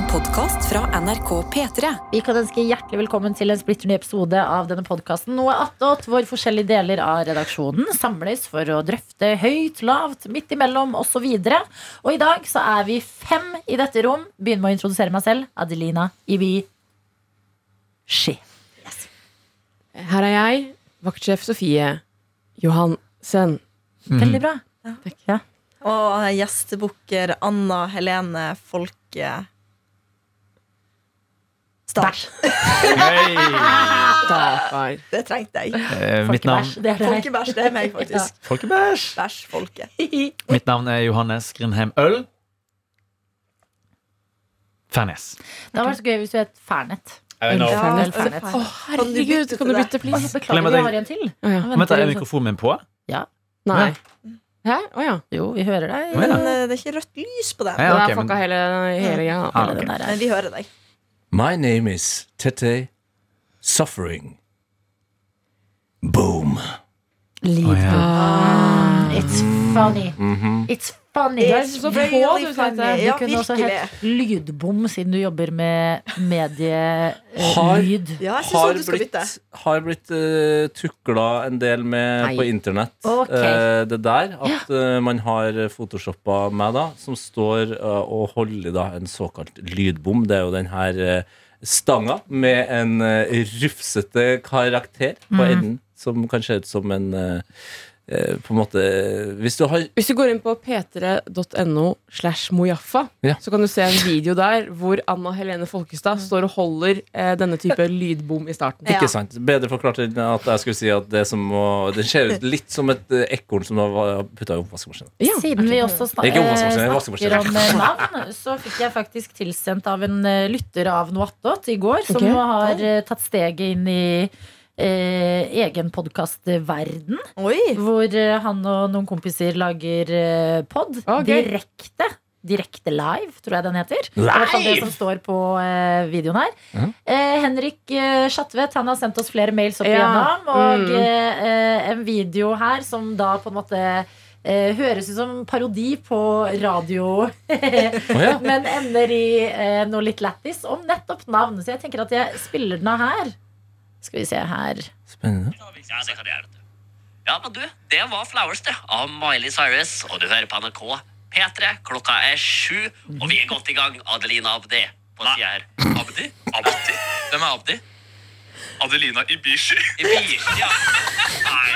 En podkast fra NRK P3. Vi kan ønske hjertelig velkommen til en splitter ny episode av denne podkasten Noe attåt, hvor forskjellige deler av redaksjonen samles for å drøfte høyt, lavt, midt imellom osv. Og, og i dag så er vi fem i dette rom. Begynner med å introdusere meg selv. Adelina Ibi Ski. Her er jeg, vaktsjef Sofie Johansen. Veldig bra. Ja. Og gjestebukker Anna Helene Folke Stakkar. Det trengte jeg. Eh, mitt, navn, Det er. Folkebæsj, det er meg, faktisk. Folkebæsj. Bæsj, folke. mitt navn er Johannes Grindheim Øl. Fernes. Det hadde vært så gøy hvis du het Fernet. Fernet. Fernet. Å, herregud, kan du bytte, please? Beklager, vi har en til. Å, ja. Vent, er vi- mikrofonen min på? Nei. Hæ? Å ja. Jo, vi hører deg. Men eh, det er ikke rødt lys på den. Ja, Da ok, fucka men- hele, hele ja, Ah, okay. den der. Men vi hører deg. My name is Tete Suffering. Boom. Å, ja. Ah. It's funny. Mhm. It's funny. Du er så på, really du, funny. Tete. Du Ja, kunne også hett Lydbom, siden du jobber med Har- medielyd. Ja, Har har blitt uh, tukla en del med Nei. på internett. okay. uh, det der at uh, man har photoshoppa meg, da, som står uh, og holder da en såkalt lydbom. Det er jo den her eh, stanga med en uh, rufsete karakter på Mm. enden, som kan se ut som en eh, eh, På en måte Hvis du har Hvis du går inn på p3.no slash mojaffa, Ja. så kan du se en video der hvor Anna Helene Folkestad står og holder eh, denne type lydbom i starten. Ja. Ikke sant. Bedre forklart enn at jeg skulle si at det som må det ser ut litt som et eh, ekorn som var putta i oppvaskmaskinen. Ja. Siden vi også snak er er eh, snakker om eh, navn, så fikk jeg faktisk tilsendt av en eh, lytter av Noattot i går, som okay. har eh, tatt steget inn i eh, egen podkastverden. Oi! Hvor eh, han og noen kompiser lager eh, pod Å, direkte. Direkte live, tror jeg den heter. Det er i hvert fall det som står på eh, videoen her. Mhm. Eh, Henrik eh, Schatvedt han har sendt oss flere mails opp Ja. igjennom. Og Mm. eh, eh, en video her som da på en måte eh, høres ut som parodi på radio, ja. men ender i eh, noe litt lættis om nettopp navn. Så jeg tenker at jeg spiller den av her. Skal vi se her. Spennende. Ja, det kan jeg gjøre. Ja, men du, det var Flowers, det, av Miley Cyrus, og du hører på NRK P3. Klokka er sju, og vi er godt i gang. Adelina Abdi på sida her. Abdi? Abdi? Hvem er Abdi? Adelina Ibishi. Ibishi, ja. Nei.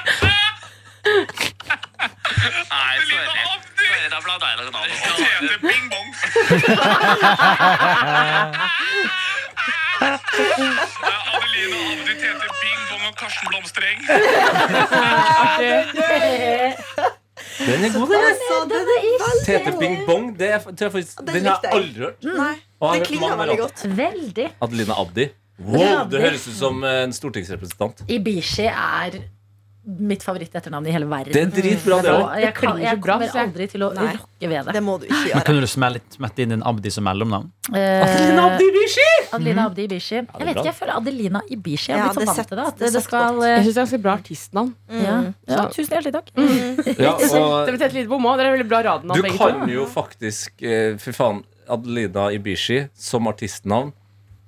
Nei, sorry. Abdi! Sorry, Da blanda jeg noen. Tete Bing Bong. Adelina Abdi, Tete Bing Bong og Karsten Blomstereng. Den er god, den. Tete Bing Bong. Det er, tror jeg faktisk, Den den har likte jeg jeg. aldri hørt. Nei, Og har det hørt klinger veldig godt. Veldig. Adelina Abdi. Wow, det høres ut som en stortingsrepresentant. Ibishi er mitt favoritt-etternavn i hele verden. Det er dritbra, det òg. jeg, kan, jeg kommer aldri til å Nei. rokke ved det. Det må du ikke Men gjøre. Kunne du smette inn en Abdi som mellomnavn? Eh, Adelina Abdi Ibishi! Adelina Abdi Ibishi. Jeg vet ikke, jeg føler Adelina Ibishi. Jeg har blitt så vant til det. At det det, skal eh, Jeg syns det er ganske bra artistnavn. ja. ja, Så- Tusen hjertelig takk. Ja, og Det betyr litt bom òg. Dere er veldig bra radnavn, du kan jo faktisk eh, Fy faen, Adelina Ibishi som artistnavn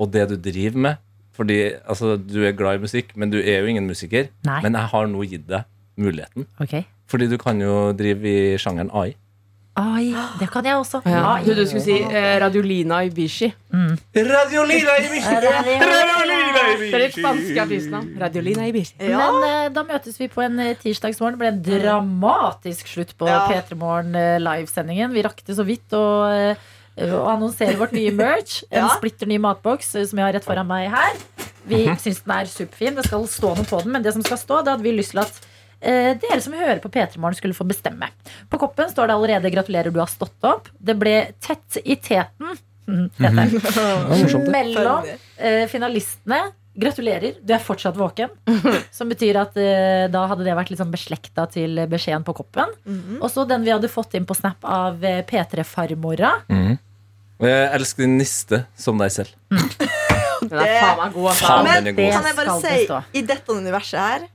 og det du driver med. Fordi altså, du er glad i musikk, men du er jo ingen musiker. Nei. Men jeg har nå gitt deg muligheten. Okay. Fordi du kan jo drive i sjangeren AI. Ai, det kan jeg også. Ja. Ai. Du, du skulle si eh, Radiolina Ibishi. Radiolina Ibishi! Det er litt spanske artistnavn. Radiolina Ibishi. Ja. Men eh, da møtes vi på en eh, tirsdagsmorgen. Det ble en dramatisk slutt på Ja. P3 Morgen eh, livesendingen. Vi rakk det så vidt å eh, annonsere vårt nye merch. En Ja. splitter ny matboks eh, som jeg har rett foran meg her. Vi syns den er superfin. Det skal stå noe på den, men det som skal stå, det hadde vi lyst til at eh, dere som hører på P3 Morgen, skulle få bestemme. På koppen står det allerede 'Gratulerer, du har stått opp'. Det ble tett i teten mm, heter det. mellom eh, finalistene. Gratulerer, du er fortsatt våken. Som betyr at eh, da hadde det vært litt sånn beslekta til beskjeden på koppen. Mhm. Og så den vi hadde fått inn på Snap av eh, P3-farmora. Og jeg elsker din niste som deg selv. Den er faen meg god. Altså. Faen, Men den er god. kan jeg bare si, i dette universet her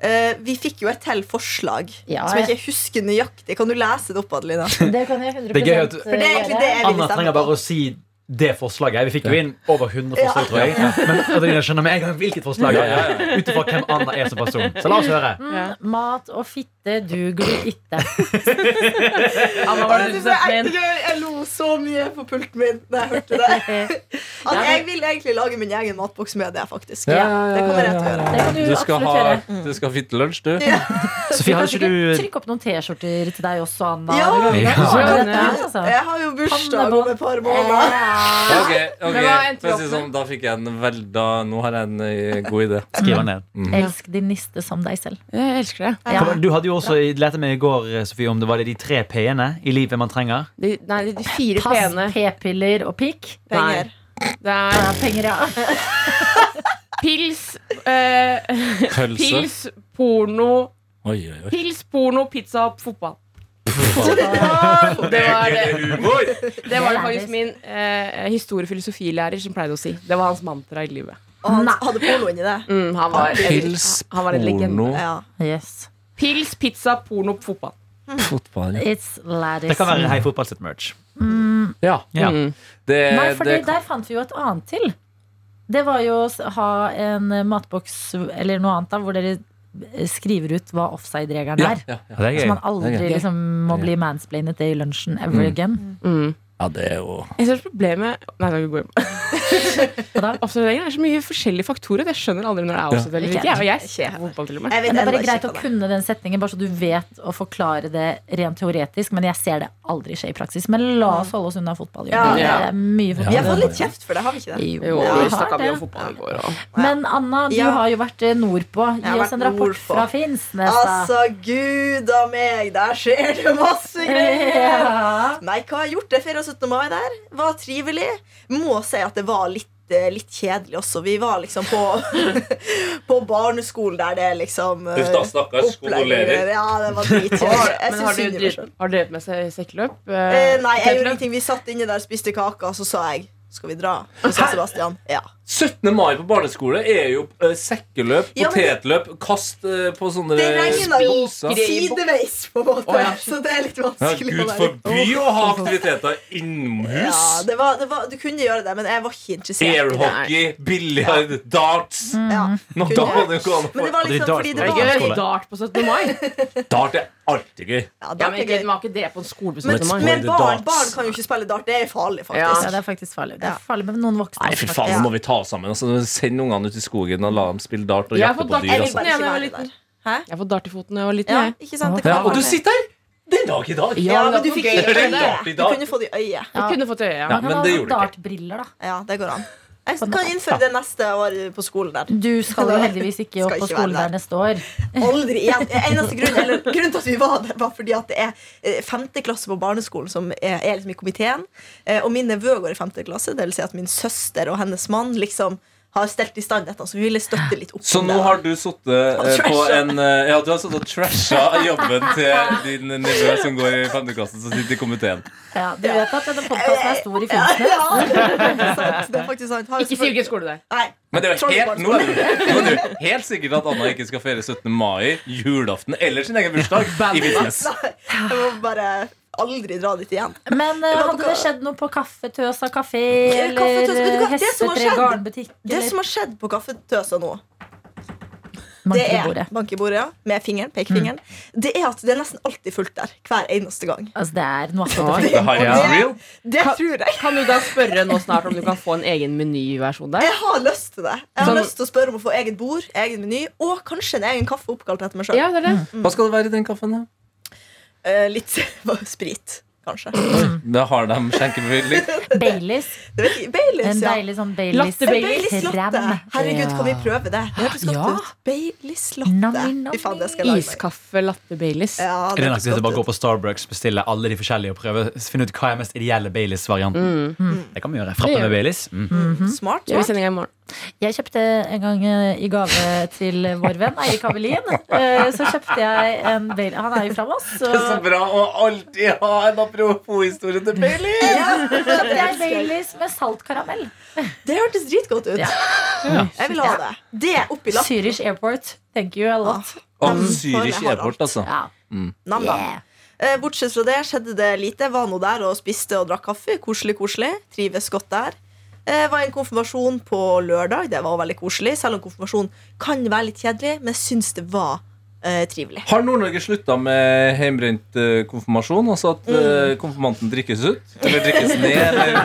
Uh, Vi fikk jo et til forslag Ja, som jeg ikke husker nøyaktig. Kan du lese det opp, Adelina? Det kan jeg 100 Det er gøy at- For det er egentlig det jeg Anna trenger bare å si det forslaget. Vi fikk jo inn over 100 forslag, tror jeg. Men Adelina skjønner med en gang hvilket forslag det er. Ut ifra hvem Anna er som person. Så la oss høre. Mm, Mat og fitte duger ikke. Anna, hva er det du ekte inn? Jeg lo så mye på pulten min da jeg hørte det. At jeg vil egentlig lage min egen matboks med det, faktisk. Ja, Det kommer jeg til å gjøre. Du, Du skal ha, du skal ha fittelunsj, du. Sofie, hadde ikke du Trykk opp noen T-skjorter til deg også, Anna? Ja, altså. Jeg har jo bursdag om et par måneder. Ja. Ok, ok. Men hva endte vi For å opp si sånn, Da fikk jeg en vel, da, Nå har jeg en eh, god idé. Skriv den ned. Elsk din niste som deg selv. Jeg elsker det. Ja. Du hadde jo også lærte meg i går, Sofie, om det var det de tre p-ene i livet man trenger. De, nei, de fire Pass, p-piller og pikk. Penger. Det er Ja, penger, ja. pils, øh, Pølse. pils, porno Oi, oi, oi. Pils, porno, pizza, fotball. Det var det, det, var det faktisk min eh, historiefilosofilærer som pleide å si. Det var hans mantra i livet. Og han Nei. hadde porno inni det. Mm, han, var, Pils, han var en legende. porno, Ja. Yes. Pils, pizza, porno, fotball. fotball. It's. Det kan være Hei Fotball sitt merch. Ja. Ja. Mm. Det, Nei, for det det, der fant vi jo et annet til. Det var jo å s- ha en matboks eller noe annet da, hvor dere skriver ut hva offside-regelen ja, er. ja, ja. ja. er Så man aldri liksom, må bli mansplainet det i lunsjen ever Mm. again. Mm. Ja, det er jo Jeg synes problemet Nei, vi går ikke da? Observeringen er så mye forskjellige faktorer. Jeg skjønner aldri når det er offside eller Ikke. Jeg, og jeg ser fotball til og med. Men det er bare greit å det kunne den setningen, bare så du vet å forklare det rent teoretisk. Men jeg ser det aldri skje i praksis. Men la oss holde oss unna fotball. Ja. Det er mye Vi har fått litt kjeft for det, har vi ikke det? Jo, Jo, vi snakka det. mye om fotball i går. Men Anna, du Ja. har jo vært eh, nordpå. Gi oss en rapport nordpå. fra Finnsnes. Altså, gud a meg, der skjer det masse greier! Ja. Nei, hva har jeg gjort? Det feira 17. mai der. Var trivelig. Må si at det var litt eh, Litt kjedelig også. Vi var liksom på På barneskolen der det er liksom eh, Uff da, stakkars. skolelærer. Ja, det var dritkjedelig. Men har meg drevet, med seg sekkeløp? Eh, nei, jeg gjorde ingenting. Vi satt inne der, og spiste kake, og så sa jeg skal vi dra? Så Sebastian ja. 17. mai på barneskole er jo uh, sekkeløp, Ja, potetløp, kast uh, på sånne Det regner jo sideveis, på en måte. oh, ja. Så det er litt Ja, vanskelig. Gud å forby å ha aktiviteter innomhus. Ja, det var, det var, du kunne gjøre det, men jeg var ikke interessert. Airhockey, biljard, darts. Ja. Nå, da må det gå an å Men det var liksom fordi det var gøy dart på 17. mai. Dart er alltid gøy. ja, Ja, dart men er ikke, gøy. det var ikke det på en skole på 17. mai. men barn, barn kan jo ikke spille dart. Det er farlig, faktisk. Ja, det er faktisk farlig. Det er farlig med noen voksne. Nei, fy faen, nå må vi ta oss sammen. Altså, Send ungene ut i skogen og la dem spille dart og jakte fått på dyr. i Altså. foten, jeg, var liten. Hæ? Jeg har fått dart i foten da jeg var liten. Ja, ikke sant? Det Ja, kan Ja, og du sitter her den dag i dag! Ja, men du fikk ikke i Du kunne fått i øyet. Jeg kunne fått øye, ja. Ja, men det gjorde du ikke. dartbriller, da. Ja, det går an. Jeg kan innføre det neste år på skolen der. Du skal jo heldigvis ikke opp på skolen der. der neste år. Aldri igjen. Eneste grunn, eller, grunnen til at vi var der, var fordi at det er eh, femte klasse på barneskolen som er, er liksom i komiteen. Eh, Og min nevø går i femte klasse, vil si at min søster og hennes mann liksom har stelt i stand dette. Så vi ville støtte litt opp Så nå det. har du sittet eh, på en eh, Ja, du har sittet og trasha jobben til din nevø som går i femteklassen, som sitter i komiteen. Ja, du vet at denne podkasten er stor i Finnsnes? ja, det er. Det er faktisk sant. Ikke si hvilken skole det er. Nei. Men det er jo helt, nå, er nå er det helt sikkert at Anna ikke skal feire 17. mai, julaften eller sin egen bursdag i Finnsnes. Jeg må bare aldri dra dit igjen. Men uh, hadde det skjedd noe på Kaffetøsa kafé eller? Det skjedd- garnbutikk? Det som har skjedd på Kaffetøsa nå, det er bordet. bank i bordet, ja, med fingeren, pekefingeren. Det er at det er nesten alltid fullt der. Hver eneste gang. Altså, det er noe attåt. Real. Det Kan- tror jeg. Kan du da spørre nå snart om du kan få en egen menyversjon der? Jeg har lyst til det. Jeg har Sånn- lyst til å spørre om å få eget bord, egen meny og kanskje en egen kaffe oppkalt etter meg sjøl. Ja, det er. Hva skal det være i den kaffen? da? Eh, litt sprit, kanskje. Da har de skjenkebevilling. Baileys. Vet jeg, Baileys, En ja. deilig sånn Baileys. Latte Baileys Baileys latte. Krem. Herregud, kan vi prøve det? Det hørtes godt Ja. ut. Baileys latte. Fy faen, det skal jeg lage meg. Iskaffe latte Baileys. Ja, Er det hørtes nesten godt bare gå ut. på Starbucks, bestille alle de forskjellige og prøve å finne ut hva er mest ideelle Baileys-varianten? Det kan vi gjøre. Frappe med. Baileys. Mm. Smart. Det er vi smart. sendinga i morgen. Jeg kjøpte en gang eh, i gave til vår venn Eirik Avelin. eh, Så kjøpte jeg en Bailey. Han er jo fra Moss. Så Så bra å alltid ha en apropos-historie til Bailey. kjøpte jeg Baileys med saltkaramell. Det hørtes dritgodt ut. Ja. Jeg vil ha det. Det oppi lappen. Zürich Airport. Thank you a lot. Ah. Mm. Zürich Airport, alt. altså. Ja. Nam. Yeah. Eh, bortsett fra det skjedde det lite. Var nå der og spiste og drakk kaffe. Koselig, koselig. Trives godt der. Eh, var en konfirmasjon på lørdag. Det var veldig koselig. Selv om konfirmasjon kan være litt kjedelig, men jeg syns det var eh, trivelig. Har Nord-Norge slutta med hjemmebrent eh, konfirmasjon? Altså at eh, konfirmanten drikkes ut? Eller drikkes ned? Eller?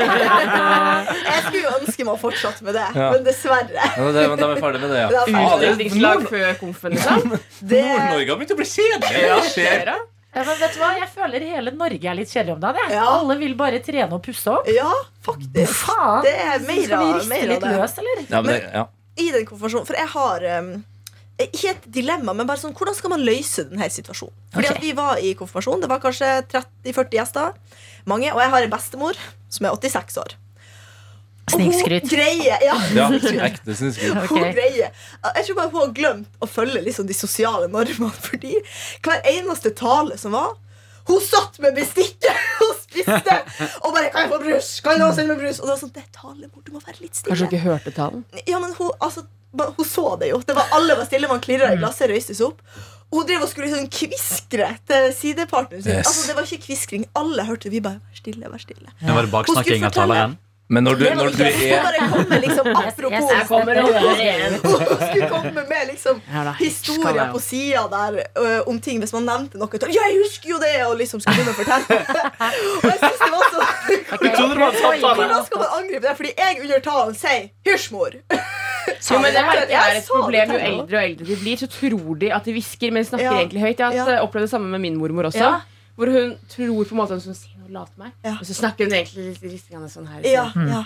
Jeg skulle jo ønske meg fortsatte med det, Ja. men dessverre. Ja, det, de er ferdig med det, ja. Det det Utdrikningslag Nord- før konfen, liksom. Det, Nord-Norge har begynt å bli kjedelig. Ja, skjer. Ja, men vet du hva? Jeg føler hele Norge er litt kjedelig om dagen. Ja. Alle vil bare trene og pusse opp. ja, faktisk. Faen! Det er mer Skal vi riste mer av litt det. løs, eller? Ja, men det, ja. I den konfirmasjonen. For jeg har um, ikke et dilemma, men bare sånn, hvordan skal man løse denne situasjonen? Fordi okay. at Vi var i konfirmasjon. Det var kanskje 30-40 gjester. Mange, Og jeg har en bestemor som er 86 år. Hun Snikskryt. greier ja, ja ekte snikskryt. Okay. Hun Jeg tror bare hun har glemt å følge liksom, de sosiale normene. Fordi hver eneste tale som var Hun satt med bestikket og spiste! Og bare 'Kan jeg få brus?' Kan jeg sende meg brus? Og det var sånn, det er talemor, du må være litt stille. Kanskje du ikke hørte talen? Ja, men hun, altså, hun så det jo. Det var Alle var stille, man klirra i glasset, røyste seg opp. Og hun drev og skulle liksom kviskre til sidepartneren sin. Yes. Altså, det var ikke kviskring. Alle hørte vi bare 'vær stille', vær stille. Det var det baksnakking av taleren? Men når du, når du er bare komme liksom apropos synes kommer og hører ut. Hun skulle komme med liksom historier på sida der uh, om ting hvis man nevnte noe. Ja, jeg husker jo det! Og liksom skulle begynne å fortelle. Og jeg synes det var så. Hvordan skal man angripe det? Fordi jeg under talen sier 'hysj, mor'. Jo, men det jeg er et problem Jo eldre og eldre de blir, så tror de at de hvisker, men snakker Ja. egentlig høyt. Jeg har opplevd det samme med min mormor også. Ja. Hvor hun tror på en måte at hun sier noe lat meg, Ja. og så snakker hun egentlig litt litt sånn her. Ja, ja.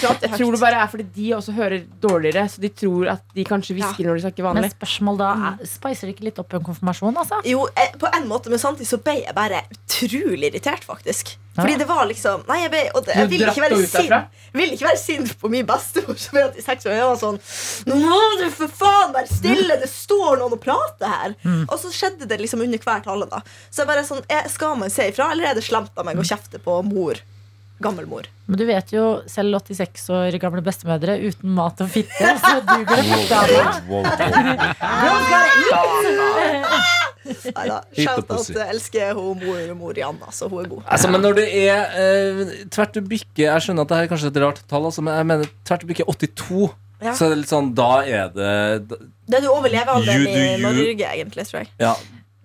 Jeg tror det bare er fordi de også hører dårligere, så de tror at de kanskje hvisker når de snakker Men vanlig. spørsmål da er, Spicer det ikke litt opp en konfirmasjon, altså? Jo, jeg, på en måte, men samtidig så ble jeg bare utrolig irritert, faktisk. Fordi det var liksom Nei, jeg, ble, og det, jeg vil ikke være sint Vil ikke være sint på min bestemor som er 86 år. Jeg var sånn Nå må du for faen være stille! Det står noen og prater her! Og så skjedde det liksom under hver tale, da. Så jeg bare sånn eh, Skal man se ifra, eller er det slemt av meg å kjefte på mor? Gammelmor. Men du vet jo, selv 86 år gamle bestemødre uten mat og fitte, så duger det for dama. wow, wow. Nei da. Hit og Shout out. Jeg elsker hun mor, mor Janna, så hun er god. Altså, men når det er eh, tvert du bikker Jeg skjønner at det er kanskje et rart tall, altså, men jeg mener tvert du bikker 82, Ja. så er det litt sånn Da er det da, Det er du overlever alderen i. Norge, egentlig, tror jeg. Ja,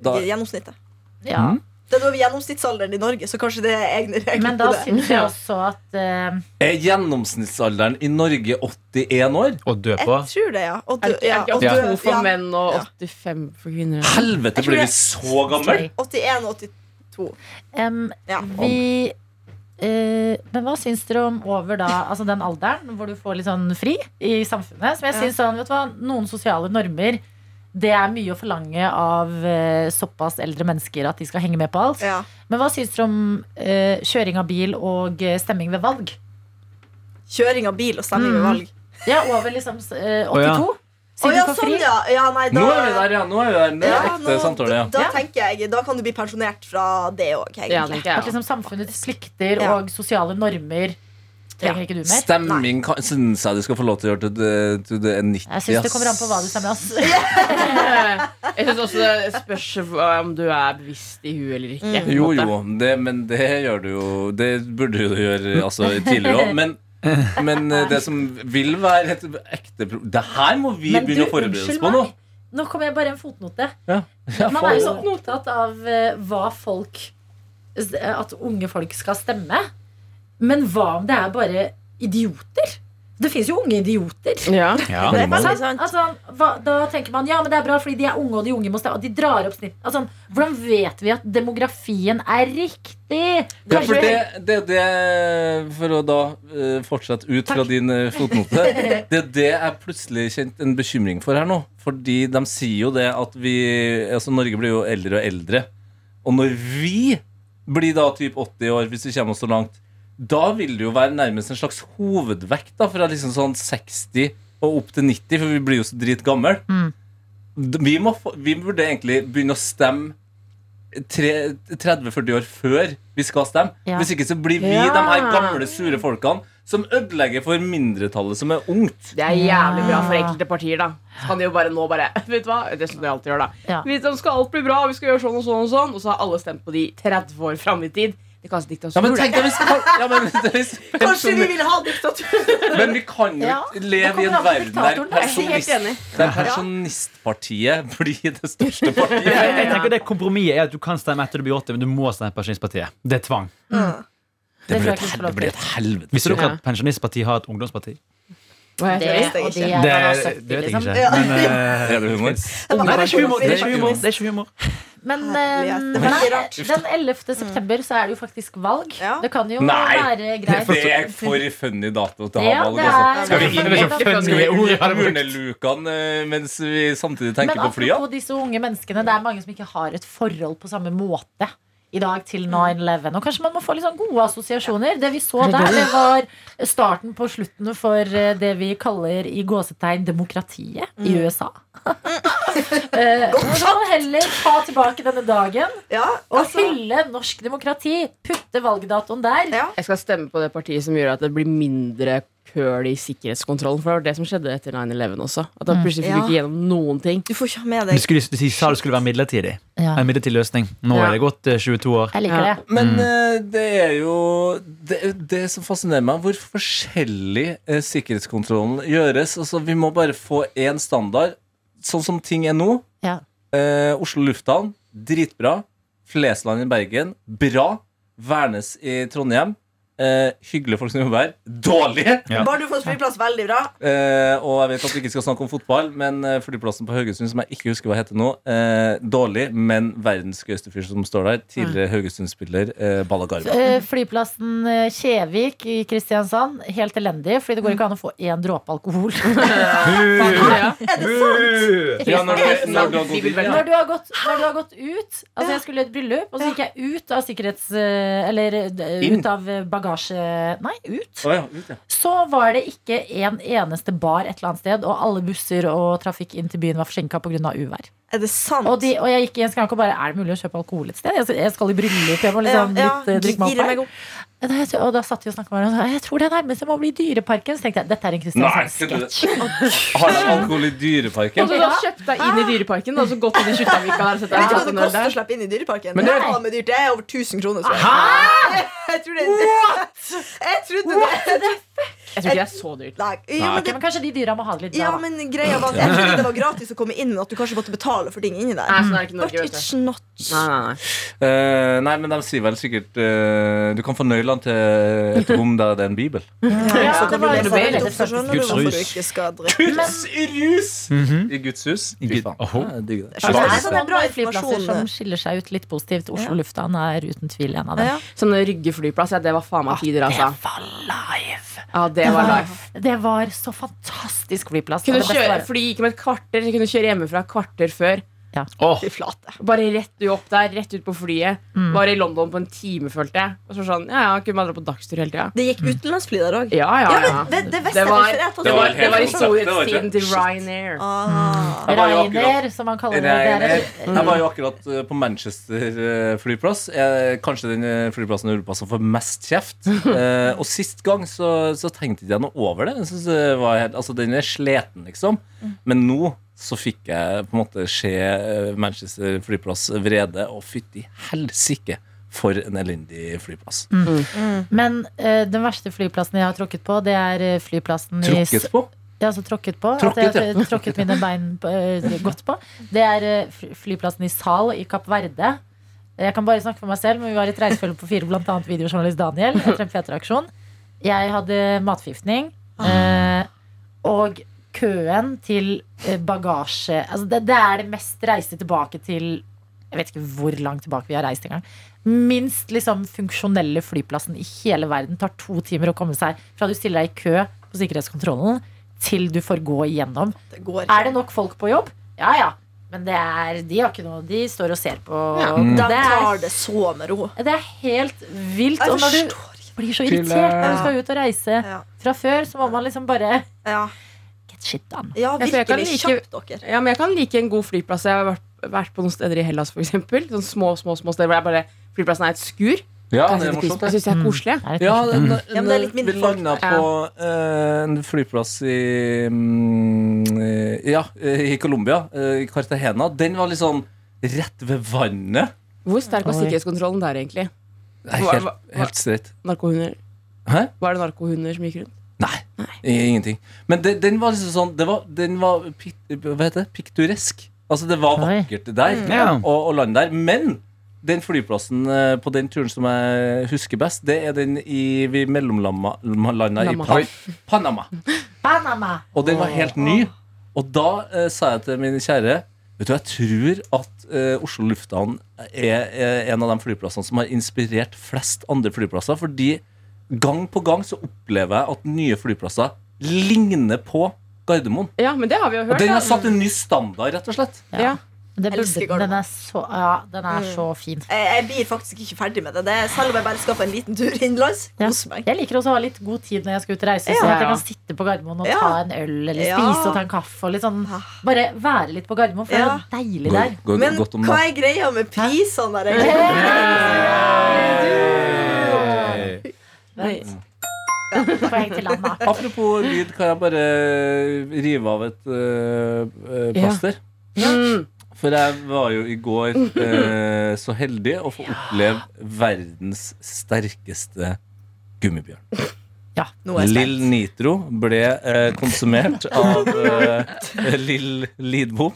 da I Gjennomsnittet. Ja. Det er over gjennomsnittsalderen i Norge, så kanskje det er egne regler Men da synes syns jeg også at uh, Er gjennomsnittsalderen i Norge 81 år? Å dø på? Jeg tror det, ja. Og Er du, det ja, ikke og 82 for menn og 85 for kvinner? Helvete, blir vi så gamle? 81 og 82. Um, Ja. Vi Uh, Men hva syns dere om over da Altså den alderen hvor du får litt sånn fri i samfunnet? Som jeg Ja. synes sånn, vet du hva, Noen sosiale normer det er mye å forlange av eh, såpass eldre mennesker at de skal henge med på alt. Ja. Men hva syns dere om eh, kjøring av bil og eh, stemming ved valg? Kjøring av bil og stemming ved Mm. valg. Ja, over liksom eh, 82? Oh, ja. Siden oh, ja, du får sånn, ja. ja nei, da, Nå er vi der, ja. Nå er vi der. Det er Ja, ekte nå- samtale, ja. Da tenker jeg Da kan du bli pensjonert fra det òg, Ja, egentlig. At liksom samfunnets plikter Ja. og sosiale normer trenger ikke du mer? Stemming syns jeg du skal få lov til å gjøre til det, er 90. Jeg syns det kommer an på hva du stemmer. Ass. Jeg synes også det spørs om du er bevisst i huet eller ikke. Mm. Jo, jo, det, men det gjør du jo Det burde du gjøre altså, tidligere òg. Men, men eh, det som vil være et ekte problem Det her må vi Men begynne du, å forberede oss på nå. Nå kommer jeg bare en fotnote. Ja. Ja, Man er jo så opptatt av eh, hva folk At unge folk skal stemme. Men hva om det er bare idioter? Det fins jo unge idioter. Ja. Ja. Det er Sant? sant. Altså, hva, da tenker man ja, men det er bra fordi de er unge, og de unge må stemme. Og de drar opp snitt. Altså, hvordan vet vi at demografien er riktig? Ja, for det, det, det For å da uh, fortsette ut fra din uh, fotnote Det er det jeg plutselig kjente en bekymring for her nå. Fordi de sier jo det at vi Altså Norge blir jo eldre og eldre. Og når vi blir da typ 80 år, hvis vi kommer oss så langt, da vil det jo være nærmest en slags hovedvekt da fra liksom sånn 60 og opp til 90, for vi blir jo så dritgamle. Mm. Vi, må vi burde egentlig begynne å stemme 30-40 år før vi skal stemme. Ja. Hvis ikke så blir vi Ja. de her gamle, sure folkene som ødelegger for mindretallet som er ungt. Det er jævlig bra for enkelte partier, da. Så kan de jo bare nå bare Vet du hva? Det som de alltid gjør, da. Ja. Vi sånn, skal alt bli bra, vi skal gjøre sånn og sånn og sånn. Og så har alle stemt på de 30 år fram i tid. Det kalles Ja, diktatur. men tenk deg hvis, ja, men, hvis Kanskje vi vil ha diktatur? Men vi kan jo Ja, ikke leve i en verden der personist. Jeg er der pensjonistpartiet blir det største Jeg, partiet. jeg tenker det Kompromisset er at du kan stemme etter du blir 80, men du må stemme Pensjonistpartiet. Det er tvang. Det Det blir jeg et, helvete. Visste dere Ja. at Pensjonistpartiet har et ungdomsparti? Det, det? og de er Det, da det vet jeg liksom. ikke. Men, eh, Er det humor? Nei, det er ikke humor. Det er ikke humor. Det er ikke humor. Men eh, ikke nei, den 11. september så er det jo faktisk valg. Ja. Det kan jo Nei, være greit. Det er for funny dato til å ha valg. Altså. Skal vi inn i urnelukene mens vi samtidig Men tenker på flya? apropos disse unge menneskene, det er mange som ikke har et forhold på samme måte i dag til 9-11. Og kanskje man må få litt sånn gode assosiasjoner. Det vi så der, det var starten på slutten for eh, det vi kaller i gåsetegn demokratiet i USA. Eh, og så heller ta tilbake denne dagen Ja, og fylle hylle norsk demokrati. Putte valgdatoen der. Ja. Jeg skal stemme på det partiet som gjør at det blir mindre køl i sikkerhetskontrollen. For det var det som skjedde etter 9-11 også. At da plutselig fikk du ikke gjennom noen ting. du får ikke ha med Du, deg skulle, du sa det skulle være midlertidig. Ja. En midlertidig løsning. Nå Ja. er det gått eh, 22 år. Jeg liker Ja. det. Men eh, det er jo det, det som fascinerer meg, hvor forskjellig eh, sikkerhetskontrollen gjøres. Altså, vi må bare få én standard. Sånn som ting er nå. Ja. Eh, Oslo lufthavn, dritbra. Flesland i Bergen, bra. Værnes i Trondheim. Eh, hyggelige folk som jobber her. Dårlige! Ja. Bardufoss flyplass, veldig bra. Eh, og jeg vet at vi ikke skal snakke om fotball, men eh, flyplassen på Haugesund, som jeg ikke husker hva heter nå, eh, dårlig, men verdens gøyeste fyr som står der. Tidligere Haugesund-spiller eh, Balla Garba. Eh, Flyplassen Kjevik i Kristiansand, helt elendig. Fordi det går ikke an å få én dråpe alkohol. Ja. Ja, når du, når du har gått. Når du har gått, når du har gått ut Altså jeg skulle i et bryllup, og så gikk jeg ut av sikkerhets... Eller ut av bagasje... Nei, ut. Oh, ja, ut, ja. Så var det ikke en eneste bar et eller annet sted, og alle busser og trafikk inn til byen var forsinka pga. uvær. Er det sant? Og, de, og jeg gikk i en skranke og bare Er det mulig å kjøpe alkohol et sted? Jeg, jeg skal i bryllup, jeg må liksom ja, litt, eh, drikke meg opp her. Og da satt vi og snakka med hverandre. Jeg tror det nærmeste må bli Dyreparken. Så tenkte jeg dette er en skal du- Kristiansand-sketsj. Har de alkohol i Dyreparken? Og du har kjøpt deg inn i Dyreparken og så gått inn i Skjuttavika der og sett Vet du hva det koster å slippe inn i Dyreparken? Men det det- er dyrt. Det er over 1000 kroner. Hæ? jeg. Jeg det det Jeg trodde det. Jeg tror ikke det er så dyrt. Nei, jo, men det men kanskje de dyra må ha det litt ja, bra. da. men greia var at Jeg trodde det var gratis å komme inn, men at du kanskje måtte betale for ting inni der. Nei, sånn er det ikke Norge, But it's not Nei, nei, nei. Uh, nei, men de sier vel sikkert uh, Du kan få nøklene til et rom der det er en bibel. Ja, Så det du lese litt opp, så skjønner du Guds hvorfor rus. du ikke skal drikke. Guds rus! I Guds hus. I Fy Gud- faen. Det. Det er Det er sånn noen bra flyplasser som skiller seg ut litt positivt. Oslo lufthavn er uten tvil en av dem. Ja. Sånn Rygge flyplass, ja, det var faen meg tider, altså. var live! Ja, det var life. Det var så fantastisk flyplass. Kunne kjøre, fly gikk med et kvarter, så kunne kjøre hjemmefra et kvarter før. Åh, Fy flate. Bare rett opp der, rett ut på flyet. Var i London på en time, følte jeg. Og så sånn, ja, ja, kunne man dra på dagstur hele tida. Det gikk utenlandsfly der òg. Ja, ja, Ja, ja. det, det Det var, ikke, det var, det var konsept. Storhetstiden til Ryanair. Ah. Akkurat- Ryanair, som man kaller det. det er, Jeg var jo akkurat eh, på Manchester flyplass. Jeg, kanskje den eh, flyplassen i Europa som får mest kjeft. Eh, og sist gang så, så tenkte ikke jeg noe over det. Jeg synes det var helt, altså Den er sliten, liksom. Men nå så fikk jeg på en måte se eh, Manchester flyplass vrede, og fytti helsike for en elendig flyplass. Men uh, den verste flyplassen jeg har tråkket på, det er flyplassen flyplassen i Tråkket på. Ja, altså tråkket på. Tråkket, at jeg har tråkket mine bein på, uh, godt på. Det er uh, flyplassen i Sal i Kapp Verde. Jeg kan bare snakke for meg selv, men vi var et reisefølge på fire, annet videojournalist Daniel, etter en P3-aksjon. Jeg hadde matforgiftning. Eh, og køen til eh, bagasje altså det, det er det mest reiste tilbake til Jeg vet ikke hvor langt tilbake vi har reist engang. Minst liksom funksjonelle flyplassen i hele verden tar to timer å komme seg fra du stiller deg i kø på sikkerhetskontrollen til du får gå igjennom. Det går Er det nok folk på jobb? Ja, ja. Men det er, de har ikke noe De står og ser på. Ja. De Da tar er, det så med ro. det er helt vilt. Jeg Og når du blir så irritert når du skal ut og reise Ja. fra før, så må man liksom bare Ja, shit done. ja virkelig like- kjapt, dere. Ja, men jeg kan like en god flyplass. Jeg har vært, vært på noen steder i Hellas, for eksempel. Sånn små, små, små steder hvor jeg bare Flyplassen er et skur. Ja, det er morsomt. Jeg syns det er koselig. Det er Ja, den, Ja, men det er litt mindre vi folk landa på uh, en flyplass i mm, eh, Ja, eh, i Colombia. I Cartagena. Den var litt sånn rett ved vannet. Hvor sterk var sikkerhetskontrollen der, egentlig? Nei, Helt, helt streit. Narkohunder? Hæ? Var det narkohunder som gikk rundt? Ingenting. Men det, den var liksom sånn det var, Den var pik, hva heter det? piktoresk. Altså, det var Oi. vakkert der Ja. og, og lande der. Men den flyplassen eh, på den turen som jeg husker best, det er den i vi mellomlanda i. Pan Panama. Panama! Og den var helt ny. Og da eh, sa jeg til min kjære Vet du, Jeg tror at eh, Oslo lufthavn er, er en av de flyplassene som har inspirert flest andre flyplasser. Fordi gang på gang så opplever jeg at nye flyplasser ligner på Gardermoen. Ja, men det har vi jo hørt. Og den har satt en ny standard, rett og slett. Ja. Den er så, ja, den er så fin. Jeg, jeg blir faktisk ikke ferdig med det. det er, selv om jeg bare skal på en liten tur innenlands. Ja. Jeg liker også å ha litt god tid når jeg skal ut og reise, Ja. så at jeg kan sitte på Gardermoen og Ja. ta en øl eller Ja. spise og ta en kaffe. Og litt sånn, bare være litt på Gardermoen, for Ja. det er deilig der. Går Men godt om hva er greia med prisene der, Nei. Poeng til land. Apropos lyd, kan jeg bare rive av et uh, plaster? plaster? Mm. For jeg var jo i går uh, så heldig å få oppleve verdens sterkeste gummibjørn. Er Lill. Nitro ble uh, konsumert av eh, Lill Lidbo.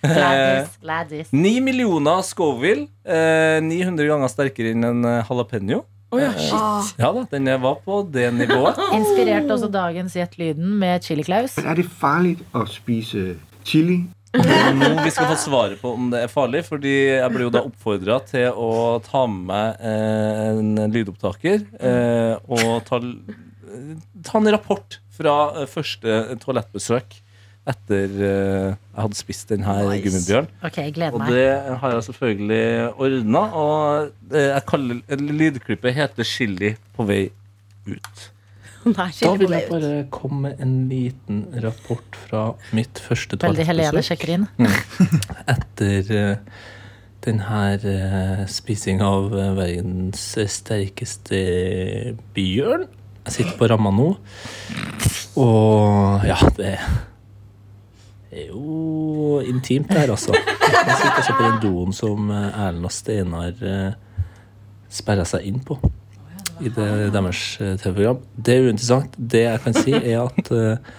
Gladys, Gladys. 9 millioner Scoville. Eh, 900 ganger sterkere enn en eh, jalapeño. Å ja, shit. Ah, Ja da, den var på det nivået. Inspirerte også dagens Gjett lyden med Chili Klaus. Er det farlig å spise chili? Nå vi skal få svaret på om det er farlig, fordi jeg ble jo da oppfordra til å ta med meg eh, en lydopptaker eh, og ta, ta en rapport fra eh, første toalettbesøk etter eh, jeg hadde spist den her Nice. gummibjørn. Ok, jeg gleder Og meg. det har jeg selvfølgelig ordna. Og eh, jeg kaller, lydklippet heter 'Chili på vei ut'. Nei, Da vil jeg bare komme med en liten rapport fra mitt første toalettbesøk sjekker etter uh, den her uh, spising av uh, verdens sterkeste bjørn. Jeg sitter på ramma nå, og ja, det er jo intimt der, altså. Jeg sitter altså på den doen som eh, Erlend og Steinar uh, sperra seg inn på i det, deres eh, TV-program. Det er uinteressant. Det jeg kan si, er at eh,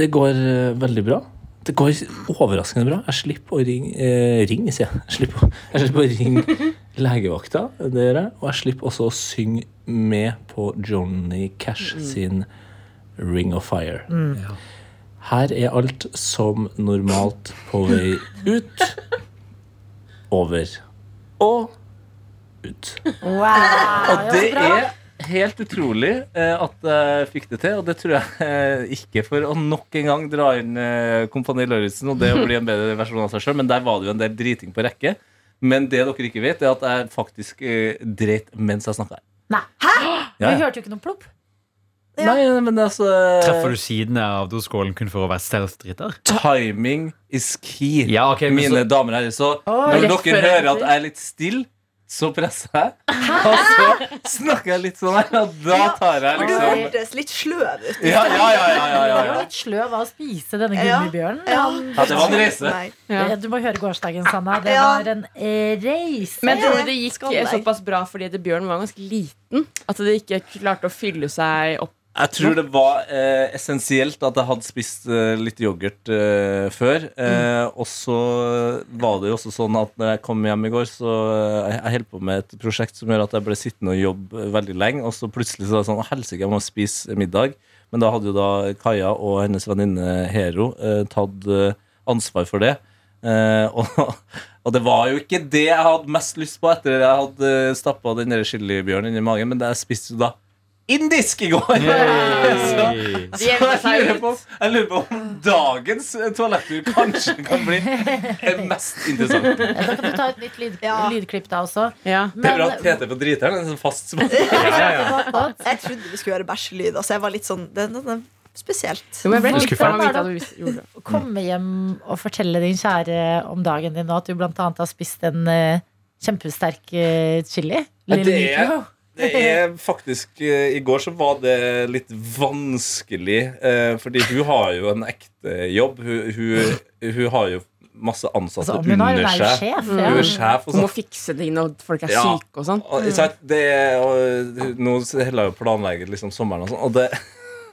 det går eh, veldig bra. Det går overraskende bra. Jeg slipper å ringe eh, Ring, sier jeg. Jeg slipper, å- jeg slipper å ringe legevakta, det gjør jeg. Og jeg slipper også å synge med på Johnny Cash sin Ring of Fire. Her er alt som normalt på vei ut, over og ut. Wow, Og det er helt utrolig eh, at jeg fikk det til, og det tror jeg eh, ikke for å nok en gang dra inn eh, Kompani Lauritzen og det å bli en bedre versjon av seg sjøl, men der var det jo en del driting på rekke. Men det dere ikke vet, er at jeg faktisk dreit mens jeg snakka. Nei. Ja, Vi hørte jo ikke noe plopp. Ja. Nei, men altså Treffer du sidene av doskålen kun for å være stealth-dritter? Timing is key. Ja, okay, Mine så- damer og herrer. Så når dere hører at jeg er litt stille, så presser jeg. Og så snakker jeg litt sånn her, og da tar jeg Du liksom hørtes litt sløv ut. Ja, ja, ja. ja, ja, Du ja, var litt sløv av å spise denne gummibjørnen. Ja. Det var en reise. Ja. Du må høre gårsdagen, Sanna. Det var en eh, reise. Men tror du det gikk såpass bra fordi bjørnen var ganske liten? At det ikke klarte å fylle seg opp? Jeg tror det var eh, essensielt at jeg hadde spist eh, litt yoghurt eh, før. Eh, Og så var det jo også sånn at når jeg kom hjem i går, så eh, jeg, jeg holdt på med et prosjekt som gjør at jeg ble sittende og jobbe veldig lenge. Og så plutselig så var det sånn «Å, Helsike, jeg må spise middag. Men da hadde jo da Kaja og hennes venninne Hero eh, tatt eh, ansvar for det. Eh, og, og det var jo ikke det jeg hadde mest lyst på etter at jeg hadde stappa den chilibjørnen inn i magen, men det jeg spiste jo da indisk i går. så, så jeg, lurer på, jeg lurer på om dagens eh, toalettur kanskje kan bli mest interessant. Da kan du ta et nytt lyd, Ja. lydklipp da også. Ja. Det er bra Men- at Tete på driteren er en sånn fast. Jeg trodde vi skulle gjøre bæsjelyd. Altså, jeg var litt sånn det, det, det, Spesielt. Jo, men det. Komme hjem og fortelle din kjære om dagen din, nå at du blant annet har spist en uh, kjempesterk uh, chili. Ja, det er-. Det er faktisk eh, I går så var det litt vanskelig, eh, fordi hun har jo en ekte jobb. Hun, hun, hun har jo masse ansatte Altså, under er seg. sjef. Hun er sjef Hun må fikse ting når folk er Ja. syke og sånn. Og, så at det, og, nå heller jeg jo planlegge liksom sommeren og sånn. Og det,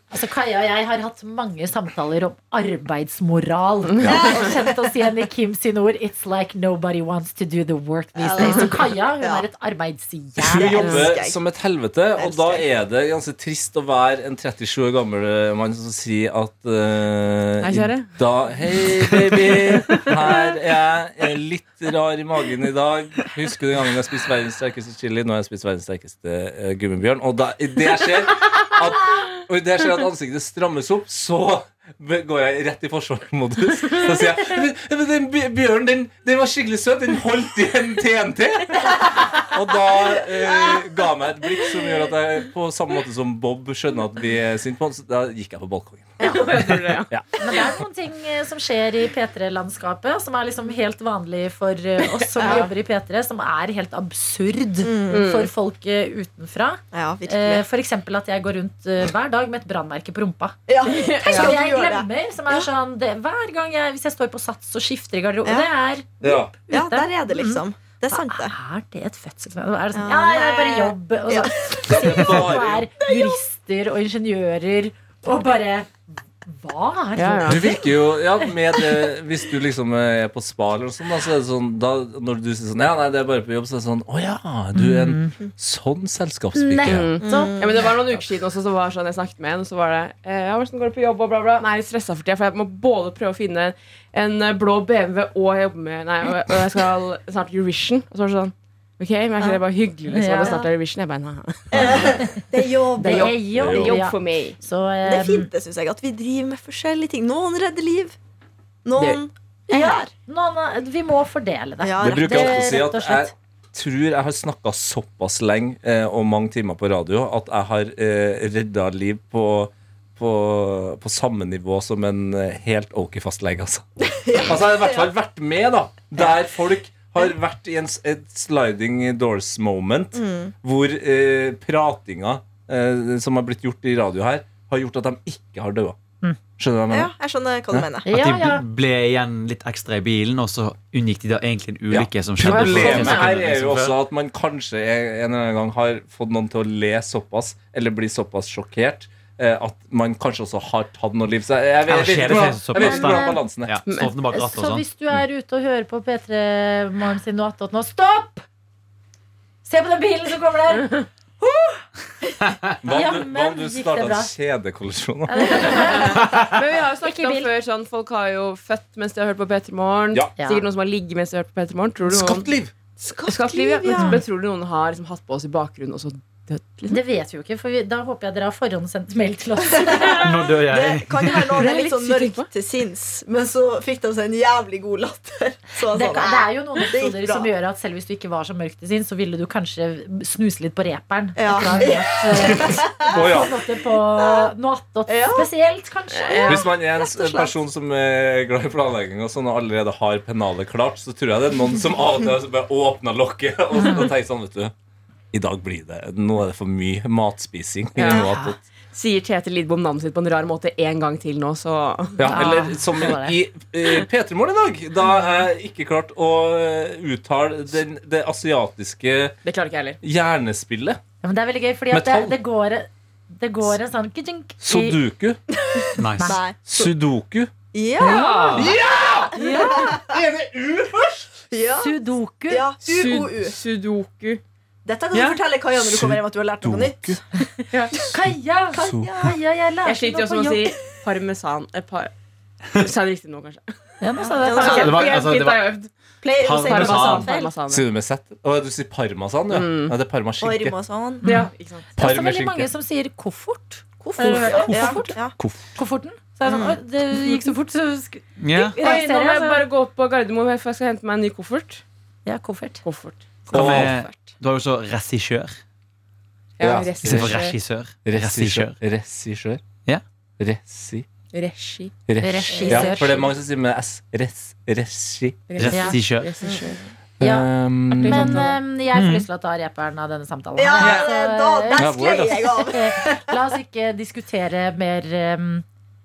Altså, Kaja og jeg har hatt mange samtaler om arbeidsmoral. Og kjent oss igjen i Kim sine ord. It's like nobody wants to do the work these days. Så Kaja hun Ja. er et hun jobber som et helvete, og da er det ganske trist å være en 37 år gammel mann som sier at uh, Hei, kjære. Da, Hei, baby. Her er jeg. Jeg er litt rar i magen i dag. Husker du den gangen jeg spiste verdens sterkeste chili? Nå har jeg spist verdens sterkeste uh, gummibjørn. Og da, det skjer at, og det skjer at ansiktet strammes opp, så går jeg rett i forsvarsmodus. Da sier jeg men, men den bjørnen den, den var skikkelig søt. Den holdt i en TNT. Og da eh, ga meg et blikk som gjør at jeg på samme måte som Bob skjønner at vi er sinte på han, så da gikk jeg på balkongen. Jeg tror det, ja. Men det er noen ting eh, som skjer i P3-landskapet som er liksom helt vanlig for eh, oss som jobber i P3, som er helt absurd for folk eh, utenfra. Ja, Eh, virkelig. For eksempel at jeg går rundt eh, hver dag med et brannmerke på rumpa. Ja. Tenk Ja, at du jeg gjør det. glemmer, som er sånn det, Hver gang jeg, hvis jeg står på Sats og skifter i garderoben, Ja. det er Ja. ja, ute. der er det liksom. Det er sant, det. Er det et fødselsmøte? Er det sånn, Ja, det er bare jobb. Og Ja. så sier folk er jurister og ingeniører og bare Hva er Ja, ja. Du virker jo ja, med det, Hvis du liksom er på spa eller noe sånt, da, så er det sånn da, Når du sier sånn Ja, nei, det er bare på jobb, så er det sånn Å ja, du er en sånn selskapspiker. Nettopp. Ja, men Det var noen uker siden også, så var det sånn, jeg snakket med en, og så var det eh, Ja, hvordan går det på jobb, og bla, bla. Nei, jeg er stressa for tida, for jeg må både prøve å finne en eh, blå BMW, og jeg jobber med Nei, og, og jeg skal snart Eurovision. Og så var det sånn Ok, men er ikke det bare hyggelig liksom, Ja. å det er Eurovision? Jeg bare, nei, Det er jobb. Det Det er jobb. det er jobb for meg. Så eh, er fint, det syns jeg. At vi driver med forskjellige ting. Noen redder liv. Noen det, Ja. noen, vi må fordele det. Ja, Det bruker jeg Det- alltid å si at jeg tror jeg har snakka såpass lenge eh, og mange timer på radio at jeg har eh, redda liv på på, på samme nivå som en eh, helt ok fastlege, altså. Altså Jeg har i hvert fall vært med, da. Der folk har vært i en, et sliding doors moment hvor eh, pratinga eh, som har blitt gjort i radio her, har gjort at de ikke har daua. Skjønner du hva jeg mener? Ja, jeg skjønner hva du mener. At de ja. ble igjen litt ekstra i bilen, og så unngikk de da egentlig en ulykke som skjedde. Problemet her er jo også at man kanskje en eller annen gang har fått noen til å le såpass, eller bli såpass sjokkert, at man kanskje også har tatt noe liv. Så jeg, vet ikke hvordan- balansen er. Og Så sånn. hvis du er ute og hører på P3 Morgen sin noe attåt nå, stopp! Se på den bilen som kommer der! Hva om du, starta kjedekollisjon? da? Men vi har jo snakket om bil. før sånn, Folk har jo født mens de har hørt på P3 Morgen. Ja. Sikkert noen som har ligget mens de har hørt på P3 Morgen. Tror du noen Skatteliv! Skattliv, ja. Men, men tror du noen har liksom, hatt på oss i bakgrunnen og så dødd? Liksom? Det vet vi jo ikke, for vi, da håper jeg dere har forhåndsendt mail til oss. Nå dør Det kan jo være noen Det er litt sånn mørkt til sinns, men så fikk de seg en jævlig god latter. Så Det, sånn, det er jo noen episoder som gjør at selv hvis du ikke var så mørk til sinns, så ville du kanskje snuse litt på reperen. Ja. hørt, eh, ja. på noe attåt spesielt, kanskje. Hvis man er en person som er glad i planlegging og sånn og allerede har pennalet klart, så tror jeg det er noen som av og til bare åpner lokket og, og tenker sånn, vet du I dag blir det Nå er det for mye matspising. Ja. Sier Tete Lidbom navnet sitt på en rar måte en gang til nå, så Ja, eller som i uh, P3 Morgen i dag. Da jeg ikke klart å eh, uttale den, det asiatiske Det klarer ikke jeg heller. hjernespillet. Ja, men det er veldig gøy, fordi at det, Metall. det, går, det går en sånn kjink i- Sudoku. Nice. Nei. Sudoku. Ja! Er det U først? ja. Sudoku. ja. Sud Sudoku. Dette kan Ja. du fortelle Kaja når du kommer hjem at du har lært noe nytt. Kaja! Kaja, jeg lærte Jeg sliter jo også med å si parmesan. Eh, par Sa jeg det riktig nå, kanskje? Ja, sa Ja, det. var- altså, det var- Parmesan. parmesan Sier du med Z? Å, du sier parmesan, ja. Mm. ja det er parmaskinke. Parmesan. Ja, ikke sant. Det er også veldig mange som sier koffert. Ja. Ja. Ja. Kofferten. Så er det sånn, det gikk så fort, så sk yeah. Oi, nå må jeg altså. bare gå opp på Gardermoen, for jeg skal hente meg en ny koffert. Ja, koffert. Koffert. Med- Du har jo også regissør Ja. regissør. regissør. Regissør. Regissør. Ja. Resi. Regi. Regi. Regissør. Ja, for det er mange som sier med S. Res. Regi. Regissør. Ja. Um, Men um, jeg får lyst til å ta reperen av denne samtalen. Ja, så, da, der er sklei jeg av. La oss ikke diskutere mer eh,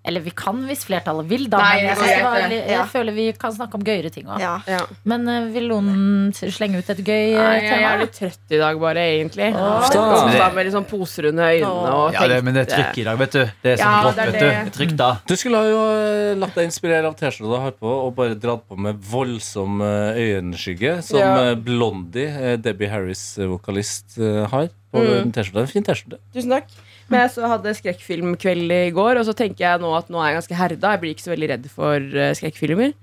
Eller vi kan hvis flertallet vil, da. Nei, jeg, jeg, jeg jeg føler vi kan snakke om gøyere ting òg. Ja. Ja. Men uh, vil noen slenge ut et gøy Nei, tema? jeg er litt trøtt i dag, bare, egentlig. Åh. Og med litt sånn poser under øynene og Ja, det, men det er trykk i dag, vet du. Det er sånn Ja, er vet du. det. Trykk da. Du skulle ha jo eh, latt deg inspirere av T-skjorta du har på, og bare dratt på med voldsom eh, øyenskygge, som Ja. eh, Blondie, eh, Debbie Harris, eh, vokalist, eh, har på Mm. den T-skjorta. En fin T-skjorte. Tusen takk. Men jeg så hadde skrekkfilmkveld i går, og så tenker jeg nå at nå er jeg ganske herda. Jeg blir ikke så veldig redd for eh, skrekkfilmer.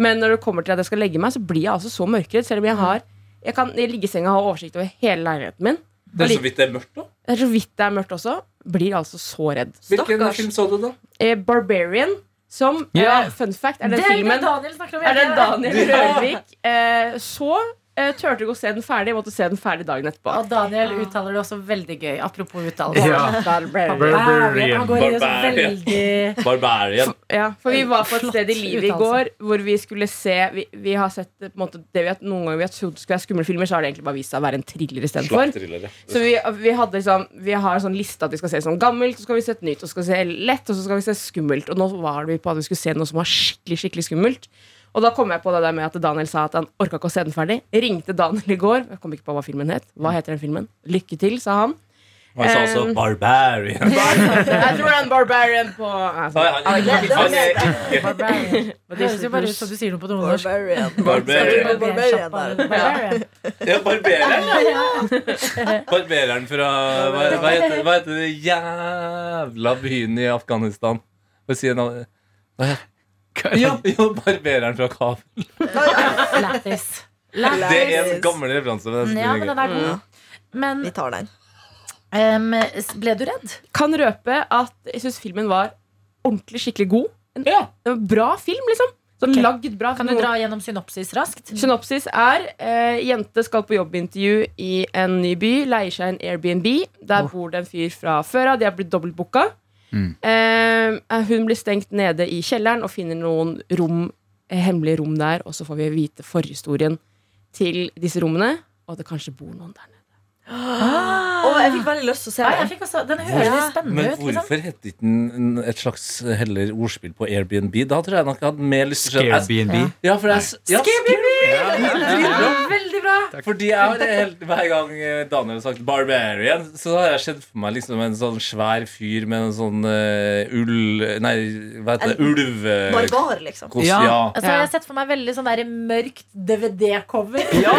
Men når det kommer til at jeg skal legge meg, så blir jeg altså så mørkredd. Selv om jeg har Jeg kan i liggesenga ha oversikt over hele leiligheten min. Det er så vidt det er mørkt, da. Det er så vidt det er mørkt også. Blir altså så redd. Hvilken Stakkars. film så du, da? Eh, Barbarian, som Ja. eh, Fun fact er den Det filmen Daniel snakker om er det. Daniel Rørvik eh, så eh, turte ikke å se den ferdig. Jeg måtte se den ferdig dagen etterpå. Og Daniel uttaler det også veldig gøy. Apropos uttalelse. Ja. Barbarian. Barbarian. Han går i det så Barbarian. Barbarian. Ja, for vi var på et sted i livet i går hvor vi skulle se Vi, vi har sett på en måte, det vi har, Noen ganger vi har trodd skulle være skumle filmer, så har det egentlig bare vist seg å være en thriller istedenfor. Så vi, vi, hadde liksom, vi har en sånn liste at vi skal se sånn gammelt, så skal vi se et nytt, og så skal vi se lett, og så skal vi se skummelt. Og nå var det vi på at vi skulle se noe som var skikkelig skikkelig skummelt. Og da kom jeg på det der med at Daniel sa at han orka ikke å se den ferdig. Ringte Daniel i går. Jeg kom ikke på hva filmen het. Hva heter den filmen? Lykke til, sa han. Han sa også Um, Barbarian. Jeg tror det er en Barbarian på altså, er Barbarian. Det høres jo bare ut som du sier noe på nordnorsk. Barbarian. Barbarian. Barbarian. Barbarian. Ja, barbereren. Barbereren fra hva, hva, heter, hva heter det jævla byen i Afghanistan? Hva heter Jo, ja, barbereren fra Kabel. Lættis. Det er en gammel referanse. Men Ja, men den er god. Men Vi tar den. Um, ble du redd? kan røpe at jeg syns filmen var ordentlig skikkelig god. En, Ja. en bra film, liksom. Så Ok. Lagd bra. Kan du dra gjennom synopsis raskt? Synopsis er eh, jente skal på jobbintervju i en ny by, leier seg en Airbnb. Der bor det en fyr fra før av. De har blitt dobbeltbooka. Mm. Eh, hun blir stengt nede i kjelleren og finner noen rom, eh, hemmelige rom der. Og så får vi vite forhistorien til disse rommene, og at det kanskje bor noen der nede. Og jeg fikk veldig lyst til å se den. fikk også, den høres spennende Men ut. Men hvorfor heter ikke den et slags heller ordspill på Airbnb? Da tror jeg nok jeg hadde mer lyst til å se Scarebnb. Ja, for jeg, ja, Veldig bra! Fordi jeg har helt, Hver gang eh, Daniel har sagt 'barbarian', så har jeg sett for meg liksom en sånn svær fyr med en sånn uh, ull... Nei, hva heter det? Ulv... eh, Barbar, liksom. Kost, Ja. ja. Altså, jeg har sett for meg veldig sånn der mørkt DVD-cover. Ja,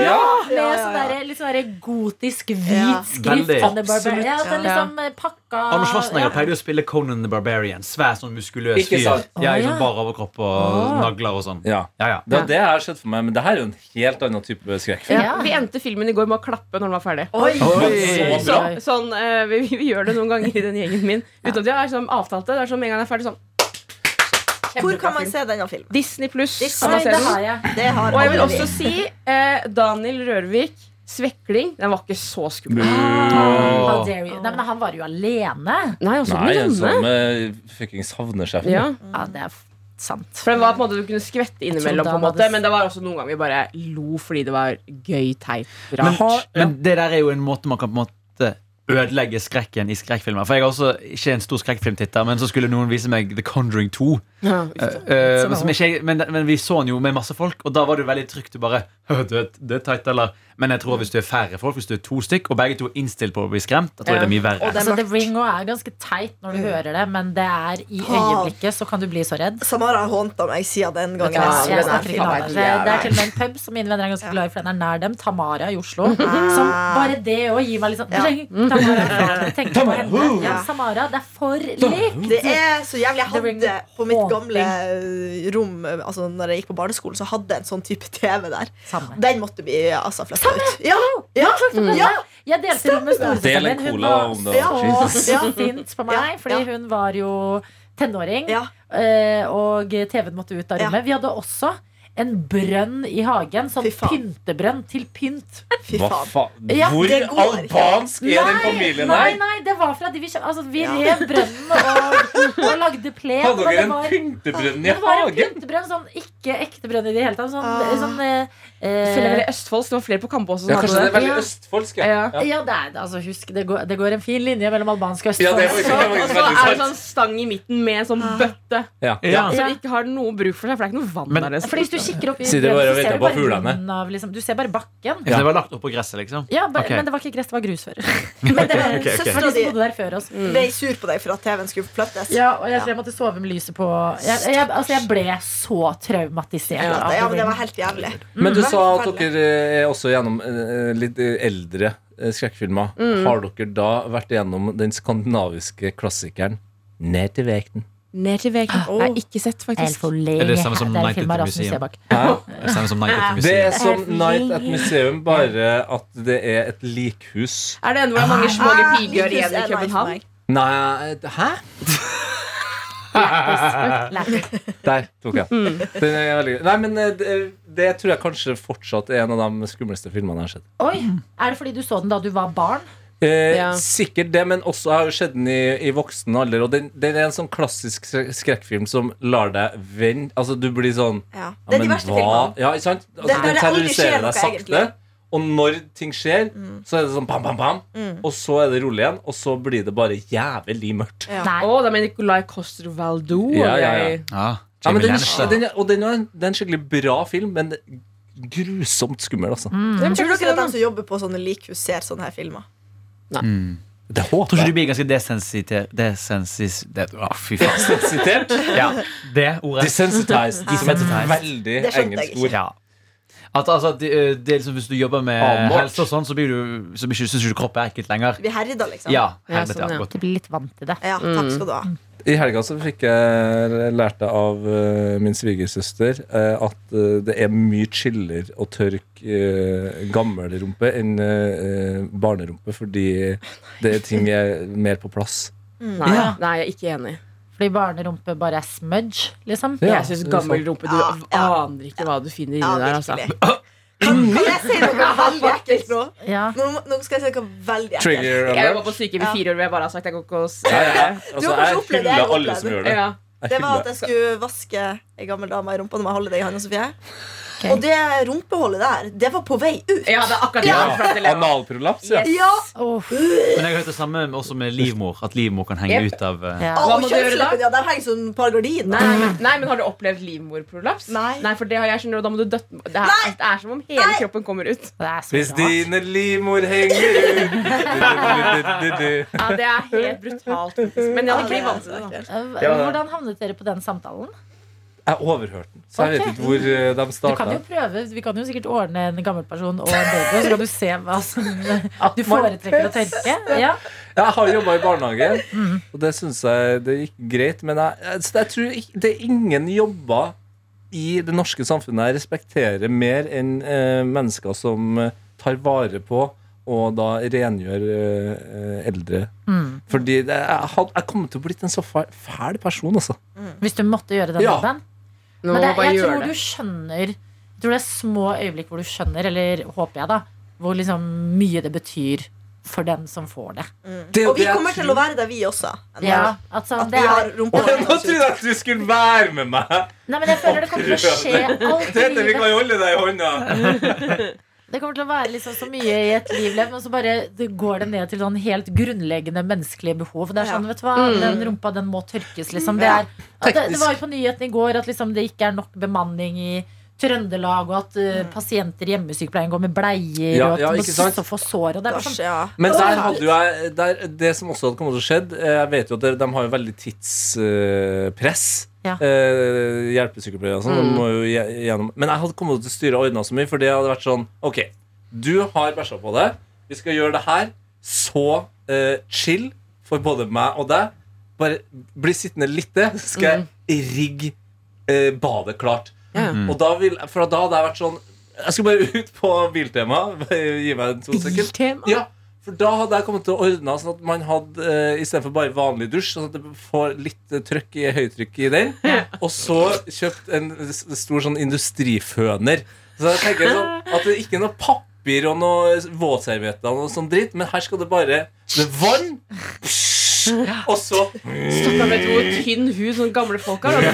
ja. Med sånn der, litt sånn der gotisk hvit Ja. skrift. Veldig. Absolutt. Barbarian. Ja, Ja. liksom eh, pakka Arnold Schwarzenegger ja. pleide å spille Conan the Barbarian. Svær, sånn muskuløs Ikke fyr. sant? Ja, sånn bar overkropp og nagler og sånn. ja. Ja, ja. Det det har skjedd for meg, men det her er jo en helt annen type skrekkfilm. Ja. Vi endte filmen i går med å klappe når den var ferdig. Oi! Oi. Så, sånn, uh, vi, vi gjør det noen ganger i den gjengen min. Uten at vi har liksom avtalt det. Det er sånn med en gang jeg er ferdig sånn Hvor kan man se denne filmen? Disney pluss. Disney. Oi, det har jeg. Det har Og jeg vil også si eh, Daniel Rørvik, 'Svekling'. Den var ikke så skummel. How dare you. Nei, men han var jo alene. Nei, også Nei, en den sånn dømme. med fuckings havnesjefen. Ja. Ja, det er sant. For den var på en måte Du kunne skvette innimellom, på en måte men det var også noen ganger vi bare lo fordi det var gøy, teit, Men, rart. men det der er jo en måte man kan på en måte ødelegge skrekken i skrekkfilmer. For jeg er også ikke en stor skrekkfilmtitter, men så skulle noen vise meg The Conjuring 2. Ja. uh, men, ikke, men, men vi så den jo med masse folk, og da var det jo veldig trygt Du bare «Hø, det, er- det er teit, eller Men jeg tror hvis du er færre folk, hvis du er to stykk, og begge to er innstilt på å bli skremt, da tror jeg det er mye verre. Og det Altså, The. Ring er ganske teit når du hører det, men det er i øyeblikket så kan du bli så redd. Samara har hånta meg siden den gangen. Ja, Jeg den er det. Det er til og med en pub som mine venner er ganske glad i, for den er nær dem. Tamara i Oslo. Som bare det òg gir meg litt sånn Ja. Tamara, det er for likt. Det er så jævlig. Jeg hadde på mitt. Gamle rom Altså når jeg gikk på barneskolen, så hadde jeg en sånn type TV der. Samme. Den måtte vi altså flytta ut. Ja, ja, Mm. ja. Jeg delte rom med storesøsteren min. Hun var så. Ja. Sint på meg, Ja, fordi ja. hun var jo tenåring. ja. eh, Og TV-en måtte ut av Ja. rommet. Vi hadde også en brønn i hagen. Sånn pyntebrønn til pynt. Fy Hva faen. faen? Ja, Hvor albansk er den familien nei, her? nei, nei, det var fra de vi kjente. Altså, vi Ja. rev brønnen og, og lagde plen. Hadde dere en pyntebrønn i hagen? det var en pyntebrønn, sånn ikke ekte brønn i det hele tatt. Sånn, Ah. sånn eh, Jeg føler eh, veldig Østfold, så det var flere på Kampo også Ja, kanskje det er veldig østfoldsk. Ja. Ja. Ja, det er, altså, husk, det går, det går en fin linje mellom albansk og Ja, østfold. det Og så er det sånn stang i midten med en sånn Ah. bøtte. Ja. Ja. Så det ikke har noe bruk for seg, for det er ikke noe vann Men- der. nesten. For hvis du kikker opp i Si bare brønnen, så ser du på bare bunnen av liksom, Du ser bare bakken. Ja. det var lagt opp på gresset, liksom? Ja, bare, okay. Men det var ikke gress, det var grus før. Men det var en søster søstera di bodde der før oss. ble sur på deg for at TV-en skulle flyttes. Ja, og jeg, jeg måtte sove med lyset på jeg, jeg, altså, jeg ble så traumatisert. Ja, av Ja, men det var helt jævlig. Men du Sa at dere er også gjennom eh, litt eldre skrekkfilmer. Mm. Har dere da vært gjennom den skandinaviske klassikeren Ned til vekten? Ned til veggen. Oh. Jeg har ikke sett, faktisk. Eller det Er det samme som det er Night at the Museum? Det stemmer som Night at the Det er som Night at Museum, bare at det er et likhus. Er det en hvor det er mange små piger pigger Likhus igjen i København? Nei Hæ? Der tok jeg den. Den er veldig gøy. Nei, men eh, det, det tror jeg kanskje fortsatt er en av de skumleste filmene jeg har sett. Oi, Er det fordi du så den da du var barn? Eh, Ja. Sikkert det, men også jeg har jo sett den i, i voksen alder. Og den, den er en sånn klassisk skre- skrekkfilm som lar deg vende Altså, du blir sånn Ja. ja, Det er de men verste hva- filmene. Ja, ikke sant? Altså, Det- der den det aldri skjer terroriserer noe, deg sakte. egentlig. Og når ting skjer, Mm. så er det sånn bam, bam, bam. Og så er det rolig igjen, og så blir det bare jævlig mørkt. Ja. Nei. Å, det er med Nicolai Coster-Valdo. Ja, ja, ja. Ja, Ja, men den, den, er- og den er, en, det er en skikkelig bra film, men grusomt skummel, altså. Tror dere at de som jobber på sånne likhus, ser sånne her filmer? Mm. Det Tror jeg ikke du jeg. blir ganske desensitert Desensis... Det, å, fy faen. Sitert. Ja, det ordet. Desensitized. Som et veldig jeg engelsk ord. Ja. At, altså, det, eh, det er liksom, hvis du jobber med Avmålt. helse og sånn, så, blir du, så blir syns du ikke kroppen er ekkelt lenger. Vi herda, liksom. Ja, Ja, sånn, ja. Du blir litt vant til det. Ja, takk skal du ha. I helga så fikk jeg lært det av eh, min svigersøster eh, at det er mye chillere å tørke gammelrumpe enn barnerumpe, fordi det er ting er mer på plass. Nei, Ja. nei, jeg er ikke enig. Fordi barnerumpe bare er smudge, liksom. Ja, jeg syns er gammel rumpe Du Ja, ja. aner ikke hva du finner inni Ja, der. Altså. Kan, kan jeg si noe veldig ekkelt nå? Ja. Nå, nå skal jeg si noe veldig ekkelt. Trigger Jeg alert. var på sykehjem i fire år og jeg bare har sagt jeg går ikke og Ja, ja. Du Altså, har kanskje jeg opplevd det, hyller alle som gjør det. Ja. Det var at jeg skulle vaske ei gammel dame i rumpa når jeg holder deg i hånda, Sofie. Ok. Og det rumpeholdet der, det var på vei ut. Ja, det er akkurat det. Ja, til, ja. Analprolaps, ja. Ja! Uff. Men jeg har hørt det samme også med livmor. At livmor kan henge Yep. ut av uh... Ja. Hva må du gjøre da? ja, der henger sånn par gardiner. Nei, men, nei, men har du opplevd livmorprolaps? Nei. for det har jeg skjønner, du. da må du døtte det, er- det er som om hele Nei. kroppen kommer ut. Det er så Hvis rart. dine livmor henger ut. Ja, Det er helt brutalt. Men jeg hadde ikke blitt vant til det. da. Hvordan havnet dere på den samtalen? Jeg overhørte den, så jeg okay. vet ikke hvor de de Du kan starta. jo prøve, Vi kan jo sikkert ordne en gammel person og en baby, så kan du se hva som du foretrekker å tenke. Ja. Jeg har jobba i barnehage, Mm. og det syns jeg det gikk greit. Men jeg, jeg, jeg tror ikke, det er ingen jobber i det norske samfunnet jeg respekterer mer enn eh, mennesker som eh, tar vare på og da rengjør eh, eldre. Mm. Fordi det, jeg, jeg kommer til å blitt en så fæl, fæl person, altså. Hvis du måtte gjøre den Ja. jobben. Nå Men det, bare jeg gjøre tror det. du skjønner Jeg tror det er små øyeblikk hvor du skjønner, eller håper jeg, da, hvor liksom mye det betyr for den som får det. Det er Og vi det kommer til å være der, vi også. Ja, altså, At det vi har er. Nå trodde jeg at du skulle være med meg! nei, men jeg føler det kommer til å skje alt i Tete, vi kan holde deg i hånda. Det kommer til å være liksom så mye i et liv levd, men så bare det går det ned til sånn helt grunnleggende menneskelige behov. Det er sånn, Ja. vet du hva, Mm. Den rumpa den må tørkes, liksom. Det, er, at det, det var jo på nyheten i går at liksom det ikke er nok bemanning i Trøndelag, og at uh, pasienter i hjemmesykepleien går med bleier, Ja, og at ja, de må og få sår. Og det er sånn, Ja. Men der hadde jo jeg der, Det som også hadde kommet til å skjedd eh, Jeg vet jo at de, de har jo veldig tidspress. Ja. Eh, hjelpesykepleiere og sånn. Mm. Men jeg hadde kommet til å styre og ordna så mye, for det hadde vært sånn OK, du har bæsja på det. Vi skal gjøre det her. Så eh, chill for både meg og deg. Bare bli sittende litt til, så skal jeg rigge eh, badet klart. Ja. Og da vil, for da hadde jeg vært sånn Jeg skal bare ut på Biltema. Gi meg to sekunder. Biltema? Ja, For da hadde jeg kommet til å ordne sånn at man hadde uh, istedenfor bare vanlig dusj, sånn at det får litt eh, trøkk i høytrykk i den, og så kjøpt en stor sånn industriføner. Så jeg tenker sånn at det ikke er noe papir og noe våtservietter og noe sånn dritt, men her skal det bare med vann, og så Stakkar, vet du hvor tynn hud sånne gamle folk har?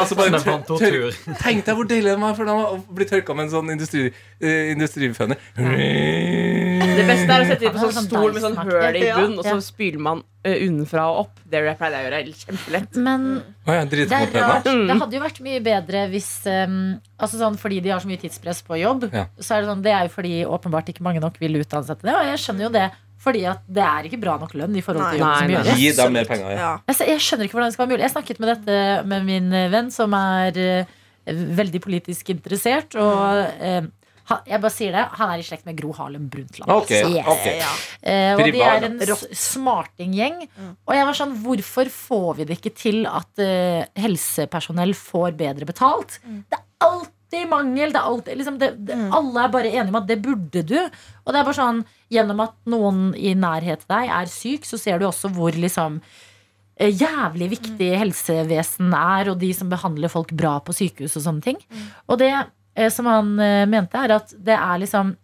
Altså bare Det tør, Tenk deg hvor deilig det var for dem å bli tørka med en sånn industri, eh, industriføner. Det beste er å sette dem på sånn stol med sånn høl i bunnen, bunn, og så spyler man eh, unnenfra og opp. Det pleide jeg å gjøre. Kjempelett. Men det, er rart. det hadde jo vært mye bedre hvis um, altså sånn, Fordi de har så mye tidspress på jobb, Ja. så er det sånn Det er jo fordi åpenbart ikke mange nok vil utansette det. Og jeg skjønner jo det, fordi at det er ikke bra nok lønn i forhold til jobben som gjøres. Gi dem mer penger. Ja. Ja. Jeg, jeg skjønner ikke hvordan det skal være mulig. Jeg snakket med dette med min eh, venn, som er eh, veldig politisk interessert. Og eh, jeg bare sier det, han er i slekt med Gro Harlem Brundtland. Okay, Yes. ok. Eh, og de er en smartinggjeng. Og jeg var sånn, hvorfor får vi det ikke til at eh, helsepersonell får bedre betalt? Det er alltid mangel. Det er alltid, liksom, det, det, Alle er bare enige om at det burde du. Og det er bare sånn, gjennom at noen i nærhet til deg er syk, så ser du også hvor liksom eh, jævlig viktig helsevesen er, og de som behandler folk bra på sykehus og sånne ting. Og det eh, som han eh, mente, er at det er liksom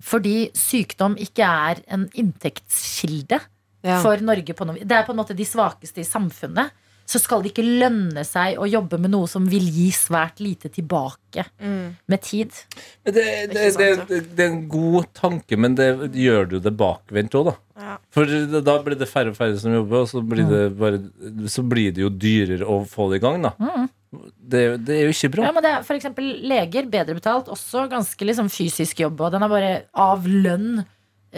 fordi sykdom ikke er en inntektskilde Ja. for Norge. På noe. Det er på en måte de svakeste i samfunnet. Så skal det ikke lønne seg å jobbe med noe som vil gi svært lite tilbake med tid. Men det, det, det, sant, det, det er en god tanke, men det gjør du det bakvendt òg, da. Ja. For da blir det færre og færre som jobber, og så blir det, bare, så blir det jo dyrere å få det i gang, da. Det, er jo- det er jo ikke bra. Ja, men det er for eksempel leger, bedre betalt, også ganske liksom fysisk jobb. Og den er bare av lønn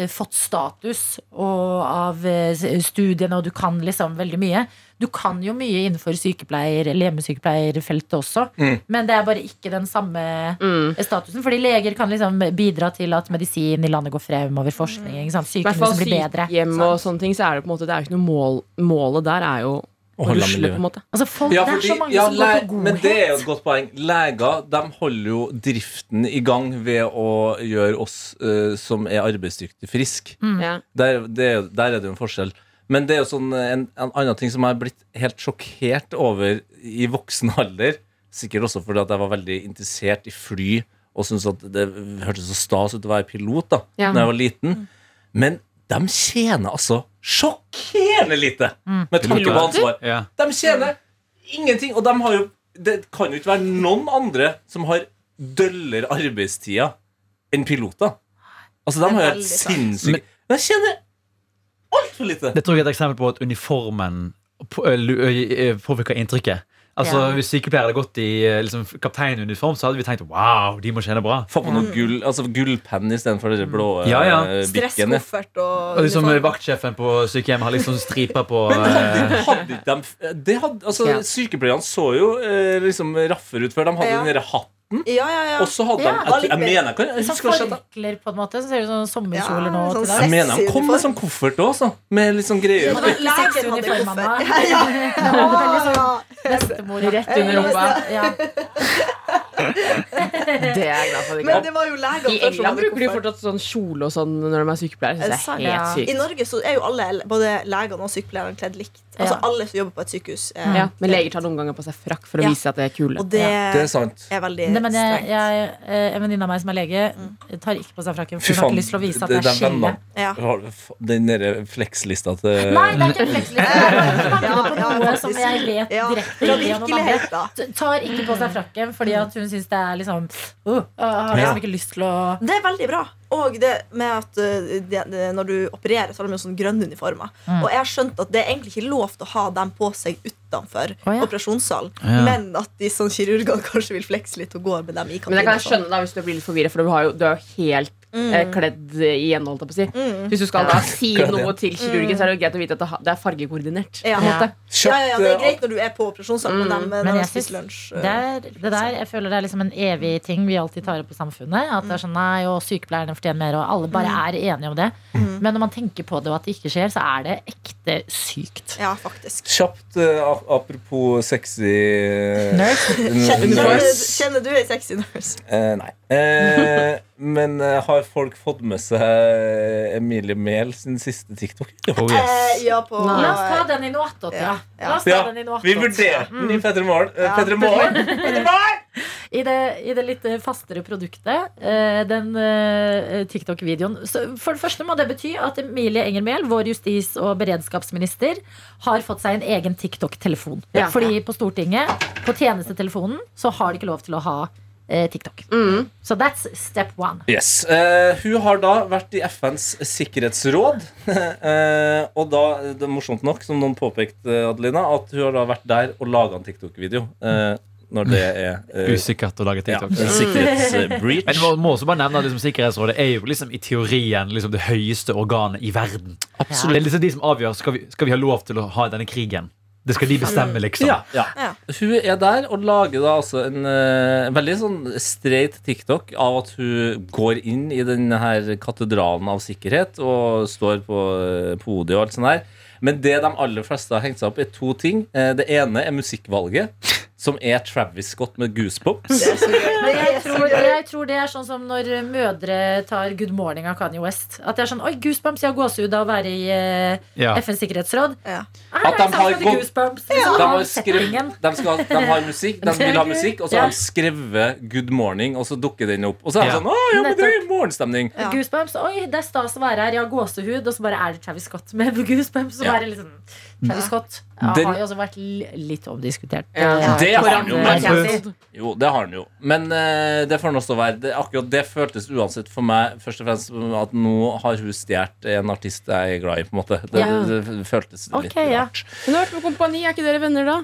fått status, og av eh, studiene, og du kan liksom veldig mye. Du kan jo mye innenfor sykepleier, eller hjemmesykepleierfeltet også, Mm. men det er bare ikke den samme Mm. statusen. Fordi leger kan liksom bidra til at medisin i landet går fremover, forskning, ikke sant? I hvert fall blir bedre. sykehjem og sånne ting, så er det på en måte Det er jo ikke noe mål Målet der er jo Holde rusle, på en måte. Altså, folk, Ja, det er så mange ja, som går på godhet. men det er jo et godt poeng. Leger de holder jo driften i gang ved å gjøre oss uh, som er arbeidsdyktige, friske. Ja. Der, er- der er det jo en forskjell. Men det er jo sånn en, en annen ting som jeg er blitt helt sjokkert over i voksen alder. Sikkert også fordi at jeg var veldig interessert i fly og syntes at det hørtes så stas ut å være pilot da Ja. Når jeg var liten. Men de tjener altså sjokkerende lite med tanke på ansvar. Ja. De tjener ingenting. Og de har jo Det kan jo ikke være noen andre som har døllere arbeidstider enn piloter. Altså, de har jo et sinnssykt De tjener altfor lite. Det tror jeg er et eksempel på at uniformen påvirker inntrykket. Altså, Ja. Hvis sykepleiere hadde gått i liksom, kapteinuniform, så hadde vi tenkt wow, de må tjene bra. Få på noe gull, altså gullpenn istedenfor de blå Ja, ja. bikkene. Stresskoffert og liksom. Vaktsjefen på sykehjemmet har liksom striper på Men hadde, hadde de, de altså, Ja. Sykepleierne så jo eh, liksom raffere ut før. De hadde Ja. den derre hatten, Ja, ja, ja. og så hadde Ja. de Jeg, jeg mener jeg kan jeg Sånn forkler på en måte. Så ser du sånn som sommerkjoler Ja, nå sånn til deg. Jeg mener han kom med sånn koffert òg, så. Med litt sånn greier. Ja. Ja, ja. Veldig sånn bestemor. Rett under rumpa. Ja. Det er jeg glad for det Men det var jo leger I England bruker de fortsatt sånn kjole og sånn når de er sykepleiere. Er det Det er helt Ja. sykt. I Norge så er jo alle, både legene og sykepleierne kledd likt. Altså Ja. Alle som jobber på et sykehus. Eh, Ja, men leger tar noen ganger på seg frakk for å Ja. vise at det er kule. Og det, Det er sant. er veldig Nei, men jeg, jeg, eh, en venninne av meg som er lege, tar ikke på seg frakken. For hun har faen. ikke lyst til å vise at det- det er de skille. Ja. Har Den derre flekslista til Nei, det er ikke en flekslista. Det på ja, noe som jeg vet Ja, direkte. Tar ikke på seg frakken fordi at hun syns det er liksom uh, Har liksom ikke lyst til å Det er veldig bra. Og det med at uh, det, det, når du opererer, så har de jo sånn grønne uniformer. Mm. Og jeg har skjønt at det er egentlig ikke lov til å ha dem på seg utenfor oh, ja. operasjonssalen. Ja. Men at de sånn kirurgene kanskje vil flekse litt og gå med dem i Men det kan jeg skjønne da hvis du blir litt forvirret, for du, har jo, du er jo helt eh, kledd igjen. Holdt jeg på å si. Mm. Hvis du skal da si noe til kirurgen, så er det jo greit å vite at det er fargekoordinert. Ja. på en måte. Ja, ja, ja, det er greit når du er på operasjonssalen, Mm. med dem, spiser synes lunsj det, er, det der, jeg føler det er liksom en evig ting vi alltid tar opp i samfunnet. At det er sånn, nei, og sykepleierne fortjener mer, og alle bare er enige om det. Men når man tenker på det og at det ikke skjer, så er det ekte sykt. Ja, faktisk. Kjapt uh, apropos sexy eh, Nurse. Kjenner, du ei sexy nurse? Uh, nei. Uh, men eh, har folk fått med seg eh, Emilie Mehl sin siste TikTok? Oh, yes. Eh, ja, på La oss ta den i noe attåt, ja. Ja. Vi vurderte den i Morgen. Eh, Petter Morgen. I det, I det litt fastere produktet, eh, den eh, TikTok-videoen For det første må det bety at Emilie Enger Mehl, vår justis- og beredskapsminister, har fått seg en egen TikTok-telefon. Ja. Fordi på Stortinget, på tjenestetelefonen, så har de ikke lov til å ha TikTok. Mm. Så that's step one. Yes. Uh, hun har da vært i FNs sikkerhetsråd. uh, og da, det er morsomt nok, som noen påpekte, Adelina, at hun har da vært der og laga en TikTok-video. Uh, når det er eh, Usikkert å lage TikTok. Ja, sikkerhetsbreach. Men må, må også bare nevne at liksom, Sikkerhetsrådet er jo liksom i teorien liksom, det høyeste organet i verden. Det er liksom de som avgjør skal vi, skal vi ha lov til å ha denne krigen. Det skal de bestemme, liksom. Ja, ja. Ja. Hun er der og lager da altså en eh, veldig sånn streit TikTok av at hun går inn i denne her katedralen av sikkerhet og står på eh, podiet og alt sånt der. Men det de aller fleste har hengt seg opp i, er to ting. Eh, det ene er musikkvalget, som er Travis Scott med Goosebumps. Det jeg tror, jeg tror det er sånn som når mødre tar Good Morning av Kanye West. At det er sånn Oi, goosebumps, jeg har gåsehud av å være i eh, Ja. FNs sikkerhetsråd. Ja. Her At de er har sånn gått- goosebumps. De, liksom, har av skrevet, settingen. de, skal, de har musikk, de vil ha musikk, og så har de skrevet 'Good morning', og så dukker den opp. Og så er det Ja. sånn 'Å, ja, men det er morgenstemning'. Ja. Goosebumps. Oi, det er stas å være her. Jeg har gåsehud. Og så bare er det Travis Scott med goosebumps. Og Ja. bare liksom Travis Scott Den- har jo også vært litt omdiskutert. Ja. Det har han jo, men. Jo, det har han jo. Men uh, det får han også være. Det, akkurat det føltes uansett for meg først og fremst at nå har hun stjålet en artist jeg er glad i. på en måte Det, Ja. det, det føltes litt Ok, ja. rart. Hun har vært med kompani. Er ikke dere venner, da?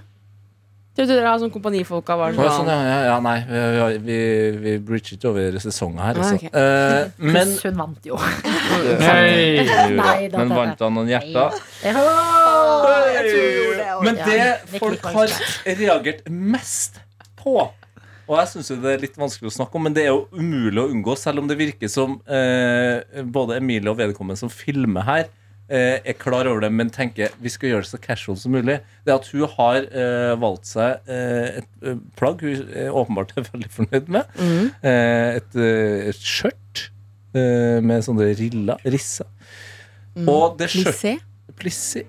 Tror du dere har sånn kompanifolka var sånn? sånn, ja, ja, ja, nei, vi, vi, vi bridger ikke over sesongen her, Ah, okay. ok. Eh, men hun vant jo. Nei, da, Men vant han noen hjerter? Åh! Jeg tror det også. Men det folk har reagert mest på og jeg synes jo det er litt vanskelig å snakke om, men det er jo umulig å unngå, selv om det virker som eh, både Emilie og vedkommende som filmer her, eh, er klar over det, men tenker vi skal gjøre det så casual som mulig. Det at hun har eh, valgt seg eh, et eh, plagg hun er åpenbart er veldig fornøyd med. Mm. Eh, et, et skjørt eh, med sånne riller, risser. Og det skjørt Plissé? Plissé,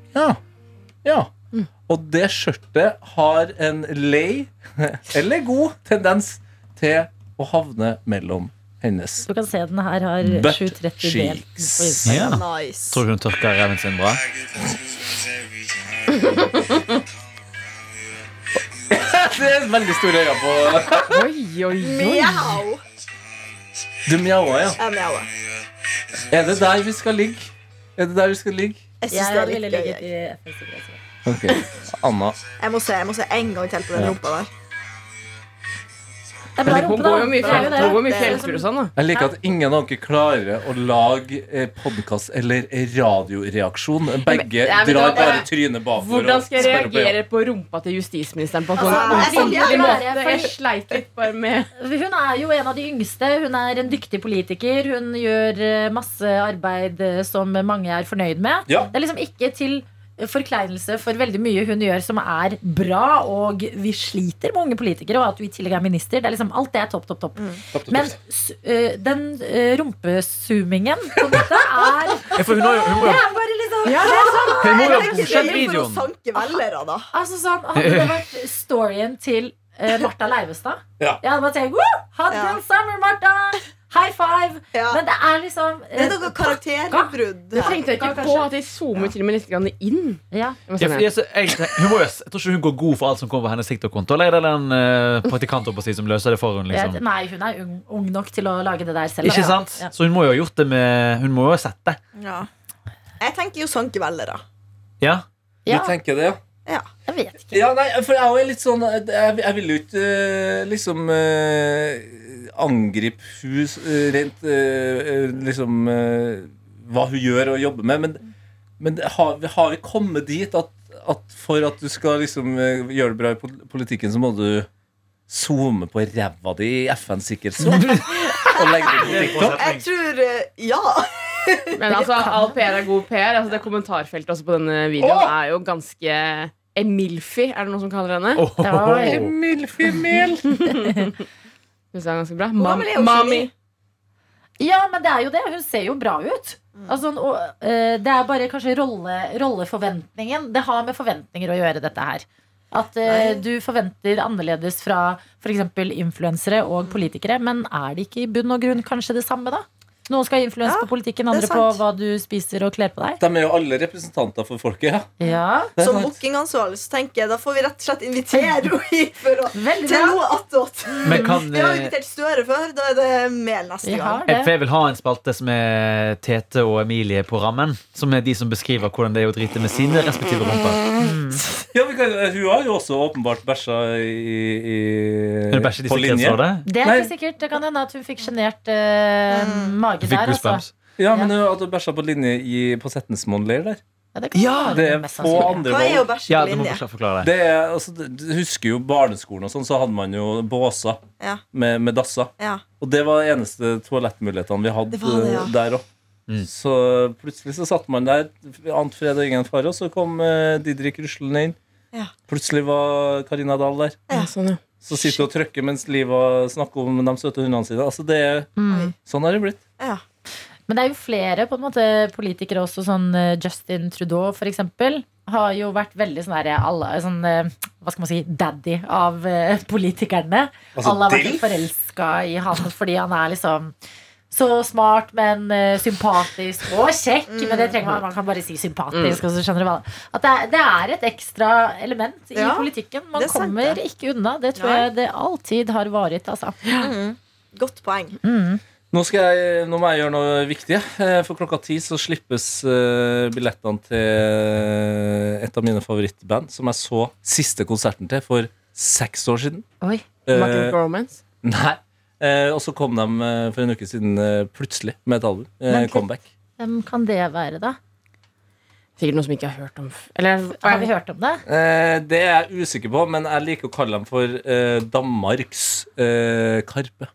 ja. Mm. Og det skjørtet har en lei, eller god, tendens til å havne mellom hennes Du kan se den her har Butt 730 delt på. Instagram. Ja. Nice. Tror du hun tørker reven sin bra? Det er veldig store øyne på Oi, oi, oi. Du mjaua, ja. Er det der vi skal ligge? Er det der vi skal ligge? Jeg syns det er litt gøy. jeg. i FNs sikkerhetsråd. Ok, Anna. Jeg må se jeg må se en gang til på den rumpa der. Det er bra Hun rumpe, da. går jo mye, fjelltur og sånn, da. Jeg liker at ingen av dere klarer å lage eh, podkast eller radioreaksjon. Begge drar bare trynet bakover. Hvordan skal jeg reagere på rumpa til justisministeren på en Altså, sånn ordentlig måte? Jeg sleit litt bare med Hun er jo en av de yngste. Hun er en dyktig politiker. Hun gjør eh, masse arbeid eh, som mange er fornøyd med. Det er liksom ikke til forkleinelse for veldig mye hun gjør som er bra, og vi sliter med unge politikere, og at du i tillegg er minister. Det er liksom, alt det er topp, topp, topp. Topp, topp, Men topp. s- eh, den uh, rumpezoomingen på dette er Ja, for hun, har hun Det er bare liksom Ja, det er sånn, hun må jo ha godkjent videoen. sanke velgere, da. Altså sånn, Hadde det vært storyen til uh, Martha Leivestad Ja. Jeg hadde bare tenkt Woo! Hot Ja. girl summer, Martha! High five! Ja. Men det er liksom Det er eh, noe karakterbrudd Det her. tenkte ikke på, at de zoomer til og med litt grann inn. ja. Jeg Ja, jeg, jeg, hun må jeg tror ikke hun går god for alt som kommer på hennes TikTok-konto. Eller er det den uh, praktikanten si som løser det for henne? Liksom? Nei, hun er ung, ung nok til å lage det der selv. Ikke sant? Ja. Så hun må jo ha gjort det med Hun må jo ha sett det. Ja. Jeg tenker jo sånn kvelder, da. Ja. Du tenker det, ja? Ja. jeg vet ikke. Ja, nei, for jeg er jo litt sånn Jeg, jeg vil jo ikke eh, liksom eh, angripe hun eh, rent eh, eh, Liksom hva hun gjør og jobber med, men, men har, vi- har vi kommet dit at, at for at du skal liksom gjøre det bra i politikken, så må du zoome på ræva di i FNs sikkerhetsråd og legge det på TikTok? Jeg tror ja. Men altså, all PR er god PR. Altså, det kommentarfeltet også på denne videoen er jo ganske Emilfi, er det noen som kaller henne? Oh. Ja, Milfimel. Synes jeg er ganske bra. Mam Mami. Ja, men det er jo det. Hun ser jo bra ut. Altså, og, uh, det er bare kanskje rolle, rolleforventningen. Det har med forventninger å gjøre, dette her. At uh, du forventer annerledes fra f.eks. influensere og politikere. Men er det ikke i bunn og grunn kanskje det samme, da? Noen skal ha influens Ja, på politikken, andre på hva du spiser og kler på deg. De er jo alle representanter for folket. Ja. Ja, Som bookingansvarlig så tenker jeg da får vi rett og slett invitere henne til noe attåt. Vi har eh, invitert Støre før. Da er det mer neste Vi gang. jeg, det. jeg vil ha en spalte som er Tete og Emilie på rammen. Som er de som beskriver hvordan det er å drite med sine respektive rumper. Ja, kan, hun har jo også åpenbart bæsja i, i, Hun bæsjer i på linje. Sikkerhetsrådet. Det er ikke sikkert. Det kan hende at hun fikk sjenert eh, mage Fikk der. Altså. Ja, men at du bæsja på linje i, på Setnesmoen leir der. Ja, det, Ja, Det er få andre Hva er å bæsje Ja, på du må linje? forklare- det. Er, altså, du husker jo barneskolen og sånn, så hadde man jo båser Ja. med, med dasser. Ja. Og det var eneste toalettmulighetene vi hadde Det var det, ja. der òg. Mm. Så plutselig så satt man der, ant fred og ingen fare, og så kom uh, Didrik ruslende inn. Ja. Plutselig var Karina Dahl der. Ja, sånn, ja. Så sitter hun og trykker mens Liva snakker om de søte hundene sine. Altså det er, Mm. sånn har det blitt. Ja. Men det er jo flere på en måte politikere også, sånn eh, Justin Trudeau eksempel, har jo vært veldig sånn der, alle, sånn, eh, hva skal man si, daddy av eh, politikerne. Altså, alle har vært forelska i han fordi han er liksom så smart, men sympatisk og kjekk. Men det trenger man, man kan bare si sympatisk. Og så skjønner du hva At det er, det er et ekstra element i Ja, politikken. Man er kommer ikke unna. Det tror Nei. jeg det alltid har vært. Altså. Mm. Godt poeng. Mm. Nå, skal jeg, nå må jeg gjøre noe viktig. Eh, For klokka ti så slippes eh, billettene til et av mine favorittband, som jeg så siste konserten til for seks år siden. Oi. Eh, Martin Romance. Nei. Eh, og så kom de eh, for en uke siden eh, plutselig med et album. Eh, comeback. Hvem kan det være, da? Sikkert noe som ikke har hørt om Eller Har vi hørt om det? Eh, det er jeg usikker på, men jeg liker å kalle dem for eh, Danmarks eh, Karpe.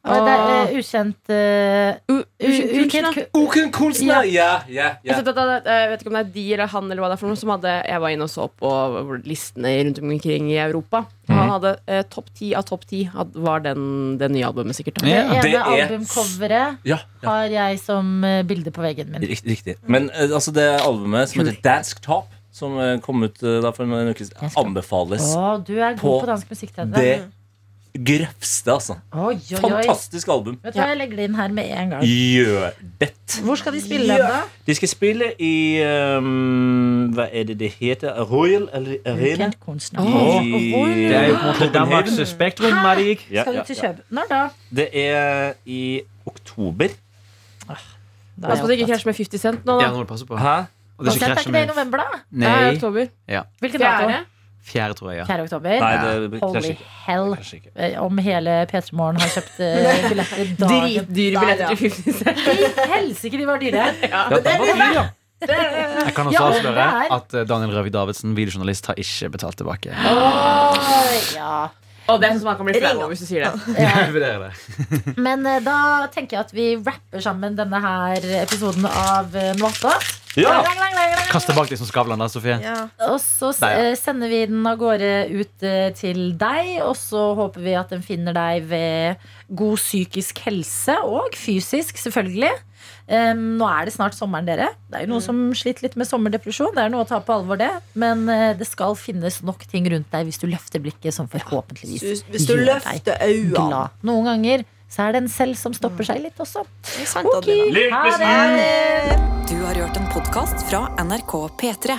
Og det er eh, ukjent eh, U- u- Ukjent ukjent kunstner. Ja, ja, Jeg, ja. at det- jeg vet ikke om det er de eller han eller hva det er for noe som hadde Jeg var inne og så på listene rundt omkring i Europa. Mm. han hadde eh, topp ti av topp ti var den, det nye albumet, sikkert. Det ene det er- albumcoveret ja, ja. har jeg som eh, bilde på veggen min. Riktig. Men eh, altså det albumet som heter Dansk Top, som eh, kom ut eh, da for en uke siden, anbefales Å, du er god På på dansk musikk. Tete. Det grøvste, altså. Oi, oi, oi. Fantastisk album. Vet du hva, Jeg legger det inn her med en gang. Gjør det. Hvor skal de spille den, da? De skal spille i um, Hva er det det heter? Royal eller Arena? Kunstner. I- Det er jo på en måte Danmarks Spektrum, Marik. Ja, Skal du til ja. København? Når da? Det er i oktober. da Pass på at det ikke krasjer med 50 Cent nå, Ja, nå må du passe på. Hæ? Og det ikke er krasjer ikke det i november, da? Det er Nei. oktober. Hvilken dato? Fjerde. Fjerde, tror jeg. ja 4. oktober. Nei, det Holy ikke. hell. Eh, Om hele P3 Morgen har kjøpt eh, billetter dagen Dritdyre billetter til 50 Cent. I helsike, de var dyre! Ja, den var dyr, ja. Jeg kan også Ja, avsløre det er- at eh, Daniel Røvik Davidsen, videojournalist, har ikke betalt tilbake. Åh, ja. Og det er sånn som man kan bli flau over hvis du sier det. Jeg vurderer det. Men eh, da tenker jeg at vi rapper sammen denne her episoden av eh, Noe attåt. Ja! Kast tilbake deg som Skavlan, da, Sofie. Ja. Og så s- Der, ja. eh, sender vi den av gårde ut eh, til deg, og så håper vi at den finner deg ved god psykisk helse, og fysisk, selvfølgelig. Um, nå er det snart sommeren, dere. Det er jo noen som sliter litt med sommerdepresjon. Det er noe å ta på alvor, det. Men uh, det skal finnes nok ting rundt deg hvis du løfter blikket, som forhåpentligvis Hvis, hvis du gjør deg løfter øynene. glad. Noen ganger så er det en selv som stopper seg litt også. Sant, Ok, ha det! Du har hørt en podkast fra NRK P3.